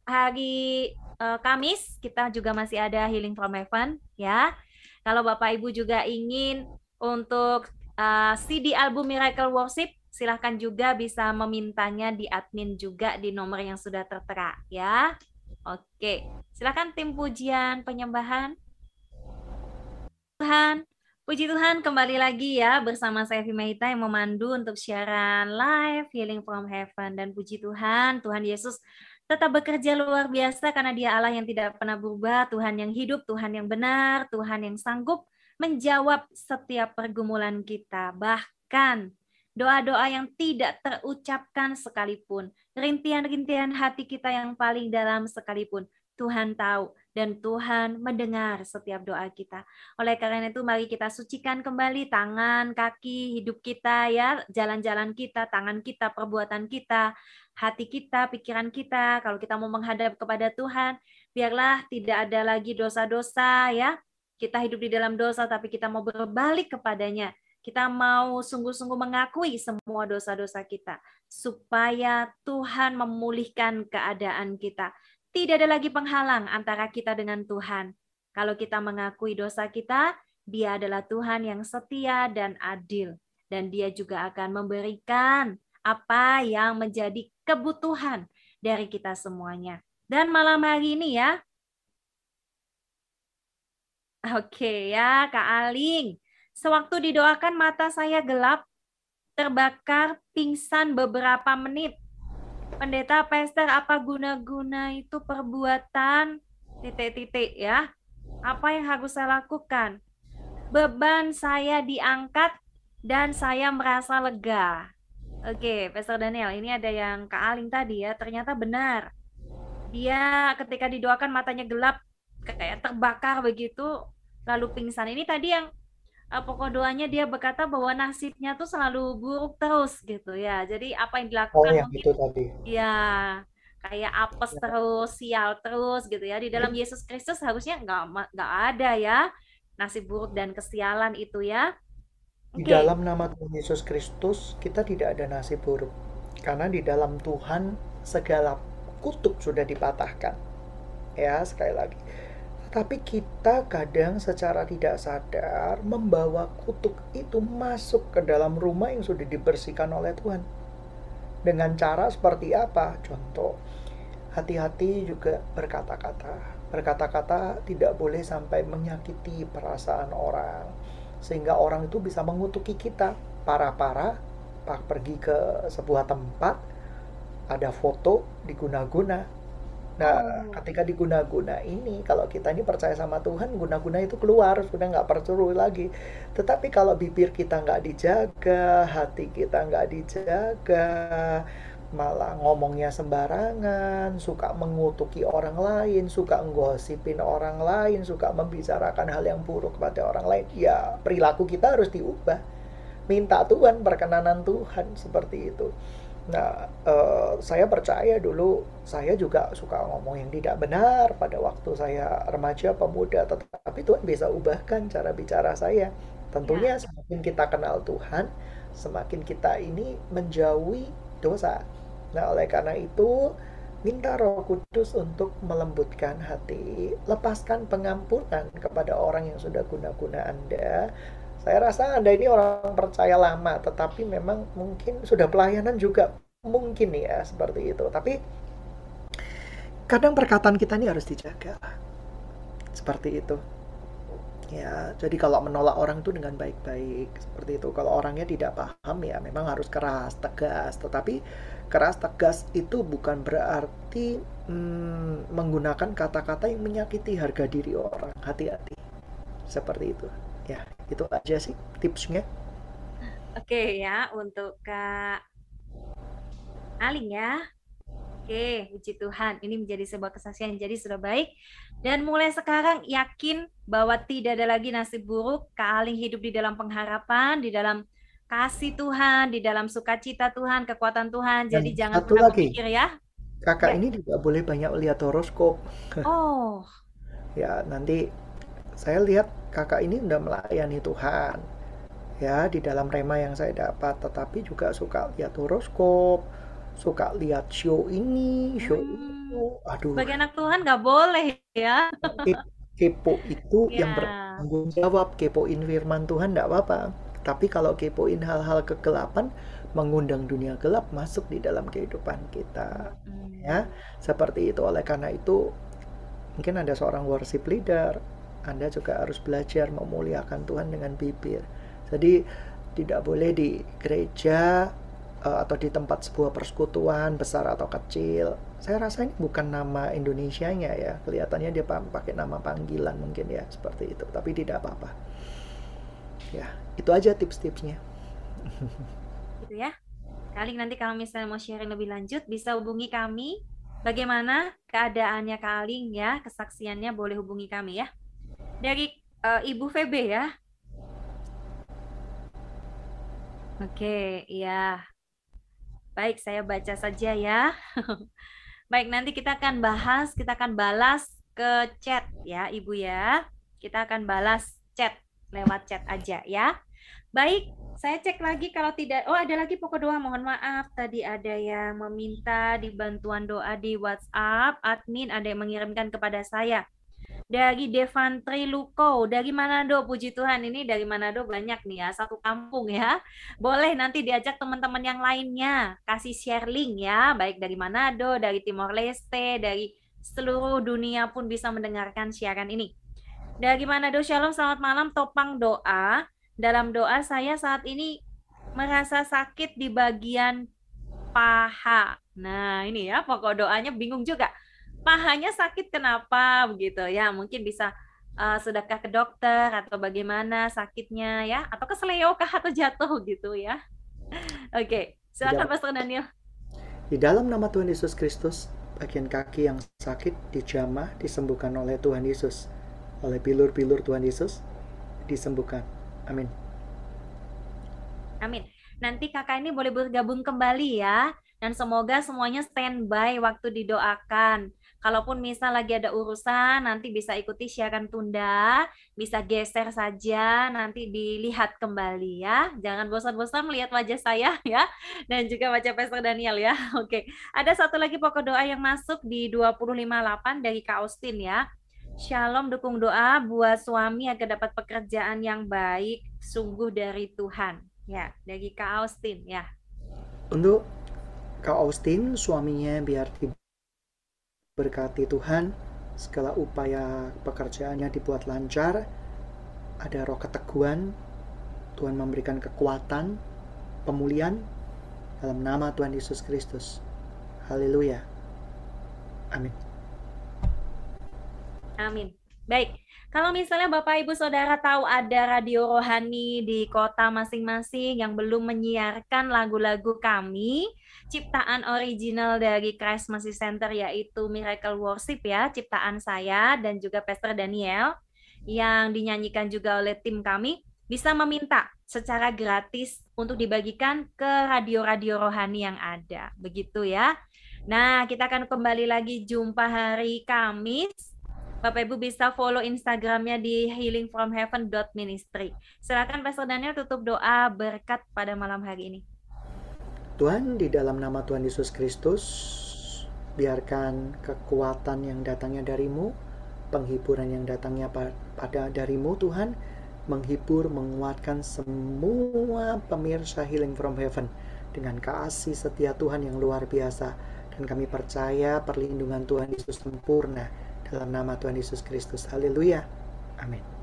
hari uh, Kamis kita juga masih ada Healing from Heaven ya. Kalau Bapak Ibu juga ingin untuk uh, eh, CD album Miracle Worship silahkan juga bisa memintanya di admin juga di nomor yang sudah tertera ya. Oke, silahkan tim pujian penyembahan. Tuhan, puji Tuhan kembali lagi ya bersama saya Vimaita yang memandu untuk siaran live Healing from Heaven dan puji Tuhan, Tuhan Yesus tetap bekerja luar biasa karena dia Allah yang tidak pernah berubah, Tuhan yang hidup, Tuhan yang benar, Tuhan yang sanggup menjawab setiap pergumulan kita. Bahkan doa-doa yang tidak terucapkan sekalipun, rintian-rintian hati kita yang paling dalam sekalipun, Tuhan tahu dan Tuhan mendengar setiap doa kita. Oleh karena itu mari kita sucikan kembali tangan, kaki, hidup kita ya, jalan-jalan kita, tangan kita, perbuatan kita, hati kita, pikiran kita. Kalau kita mau menghadap kepada Tuhan, biarlah tidak ada lagi dosa-dosa ya. Kita hidup di dalam dosa tapi kita mau berbalik kepadanya kita mau sungguh-sungguh mengakui semua dosa-dosa kita supaya Tuhan memulihkan keadaan kita. Tidak ada lagi penghalang antara kita dengan Tuhan. Kalau kita mengakui dosa kita, Dia adalah Tuhan yang setia dan adil dan Dia juga akan memberikan apa yang menjadi kebutuhan dari kita semuanya. Dan malam hari ini ya, Oke ya, Kak Aling. Sewaktu didoakan mata saya gelap, terbakar, pingsan beberapa menit. Pendeta Pester, apa guna-guna itu perbuatan titik-titik ya? Apa yang harus saya lakukan? Beban saya diangkat dan saya merasa lega. Oke, Pastor Daniel, ini ada yang Kak Aling tadi ya, ternyata benar. Dia ketika didoakan matanya gelap, kayak terbakar begitu, lalu pingsan. Ini tadi yang uh, pokok doanya dia berkata bahwa nasibnya tuh selalu buruk terus gitu ya. Jadi apa yang Oh, dilakukan yang mungkin itu tadi. ya kayak apes Ya. terus, sial terus gitu ya. Di dalam Yesus Kristus harusnya nggak nggak ada ya nasib buruk dan kesialan itu ya. Di dalam nama Tuhan Yesus Kristus, kita tidak ada nasib buruk. Karena di dalam Tuhan segala kutuk sudah dipatahkan. Ya, sekali lagi. Tapi kita kadang secara tidak sadar membawa kutuk itu masuk ke dalam rumah yang sudah dibersihkan oleh Tuhan. Dengan cara seperti apa? Contoh, hati-hati juga berkata-kata. Berkata-kata tidak boleh sampai menyakiti perasaan orang. Sehingga orang itu bisa mengutuki kita. Para-para pergi ke sebuah tempat, ada foto diguna-guna Nah, oh ketika diguna-guna ini, kalau kita ini percaya sama Tuhan, guna-guna itu keluar, sudah nggak perlu lagi. Tetapi kalau bibir kita nggak dijaga, hati kita nggak dijaga, malah ngomongnya sembarangan, suka mengutuki orang lain, suka nggosipin orang lain, suka membicarakan hal yang buruk kepada orang lain, ya perilaku kita harus diubah. Minta Tuhan, perkenanan Tuhan, seperti itu. Nah, eh, saya percaya dulu saya juga suka ngomong yang tidak benar pada waktu saya remaja pemuda, tetapi Tuhan bisa ubahkan cara bicara saya. ya Tentunya semakin kita kenal Tuhan, semakin kita ini menjauhi dosa. Nah, oleh karena itu, minta Roh Kudus untuk melembutkan hati, lepaskan pengampunan kepada orang yang sudah guna-guna Anda, saya rasa Anda ini orang percaya lama, tetapi memang mungkin sudah pelayanan juga mungkin ya seperti itu. Tapi kadang perkataan kita ini harus dijaga. Seperti itu. Ya, jadi kalau menolak orang itu dengan baik-baik seperti itu. Kalau orangnya tidak paham ya memang harus keras, tegas. Tetapi keras, tegas itu bukan berarti hmm, menggunakan kata-kata yang menyakiti harga diri orang. Hati-hati. Seperti itu. Ya, itu aja sih tipsnya. Oke ya untuk Kak Aling ya. Oke, puji Tuhan. Ini menjadi sebuah kesaksian. Jadi sudah baik. Dan mulai sekarang yakin bahwa tidak ada lagi nasib buruk. Kak Aling hidup di dalam pengharapan, di dalam kasih Tuhan, di dalam sukacita Tuhan, kekuatan Tuhan. Jadi Dan jangan satu pernah lagi. berpikir ya. Kakak Ya. ini tidak boleh banyak lihat horoskop. Oh, (laughs) Ya, nanti saya lihat kakak ini udah melayani Tuhan. Ya, di dalam rema yang saya dapat, tetapi juga suka lihat horoskop, suka lihat show ini, show Hmm. itu. Aduh, bagi anak Tuhan nggak boleh ya. ke- kepo itu yang Ya. bertanggung jawab, kepoin firman Tuhan enggak apa-apa. Tapi kalau kepoin hal-hal kegelapan, mengundang dunia gelap masuk di dalam kehidupan kita. Hmm. Ya, seperti itu. Oleh karena itu, mungkin Anda seorang worship leader, Anda juga harus belajar memuliakan Tuhan dengan bibir. Jadi, tidak boleh di gereja eh, atau di tempat sebuah persekutuan besar atau kecil. Saya rasa ini bukan nama Indonesianya ya. Kelihatannya dia pa- pakai nama panggilan mungkin ya, seperti itu. Tapi tidak apa-apa. Ya, itu aja tips-tipsnya. (laughs) gitu ya. Kali nanti kalau misalnya mau sharing lebih lanjut bisa hubungi kami. Bagaimana keadaannya Kaling ya, kesaksiannya boleh hubungi kami ya. Dari eh, Ibu Febe ya. Oke, iya. Baik, saya baca saja ya. (laughs) Baik, nanti kita akan bahas, kita akan balas ke chat ya, Ibu ya. Kita akan balas chat lewat chat aja ya. Baik, saya cek lagi kalau tidak. Oh, ada lagi pokok doa. Mohon maaf, tadi ada yang meminta dibantuan doa di WhatsApp. Admin ada yang mengirimkan kepada saya. Dari Devantri Luko, dari Manado, puji Tuhan. Ini dari Manado banyak nih ya, satu kampung ya. Boleh nanti diajak teman-teman yang lainnya, kasih share link ya, baik dari Manado, dari Timor Leste, dari seluruh dunia pun bisa mendengarkan siaran ini. Dari Manado, Shalom, selamat malam, topang doa. Dalam doa saya saat ini merasa sakit di bagian paha. Nah, ini ya pokok doanya bingung juga. Pahanya sakit kenapa begitu ya? Mungkin bisa uh, sedekah ke dokter atau bagaimana sakitnya ya? Atau kesleo kah atau jatuh gitu ya? (laughs) Oke, silakan Tidak. Pastor Daniel. Di dalam nama Tuhan Yesus Kristus, bagian kaki yang sakit dijamah disembuhkan oleh Tuhan Yesus. Oleh bilur-bilur Tuhan Yesus disembuhkan. Amin. Amin. Nanti kakak ini boleh bergabung kembali ya. Dan semoga semuanya standby waktu didoakan. Kalaupun misal lagi ada urusan, nanti bisa ikuti siaran tunda, bisa geser saja, nanti dilihat kembali ya. Jangan bosan-bosan melihat wajah saya ya. Dan juga wajah Pastor Daniel ya. (laughs) Oke, ada satu lagi pokok doa yang masuk di 258 dari Kak Austin ya. Shalom dukung doa buat suami agar dapat pekerjaan yang baik sungguh dari Tuhan. Ya, dari Kak Austin ya. Untuk Kak Austin, suaminya biar diberkati Tuhan, segala upaya pekerjaannya dibuat lancar, ada roh keteguhan, Tuhan memberikan kekuatan, pemulihan, dalam nama Tuhan Yesus Kristus. Haleluya. Amin. Amin. Baik, kalau misalnya Bapak Ibu Saudara tahu ada radio rohani di kota masing-masing yang belum menyiarkan lagu-lagu kami, ciptaan original dari Christ Center yaitu Miracle Worship ya, ciptaan saya dan juga Pastor Daniel yang dinyanyikan juga oleh tim kami, bisa meminta secara gratis untuk dibagikan ke radio-radio rohani yang ada. Begitu ya. Nah, kita akan kembali lagi jumpa hari Kamis Bapak Ibu bisa follow Instagramnya di healingfromheaven.ministry. Silakan Pastor Daniel tutup doa berkat pada malam hari ini. Tuhan, di dalam nama Tuhan Yesus Kristus, biarkan kekuatan yang datangnya darimu, penghiburan yang datangnya pada darimu Tuhan, menghibur, menguatkan semua pemirsa Healing from Heaven dengan kasih setia Tuhan yang luar biasa. Dan kami percaya perlindungan Tuhan Yesus sempurna dalam nama Tuhan Yesus Kristus. Haleluya. Amin.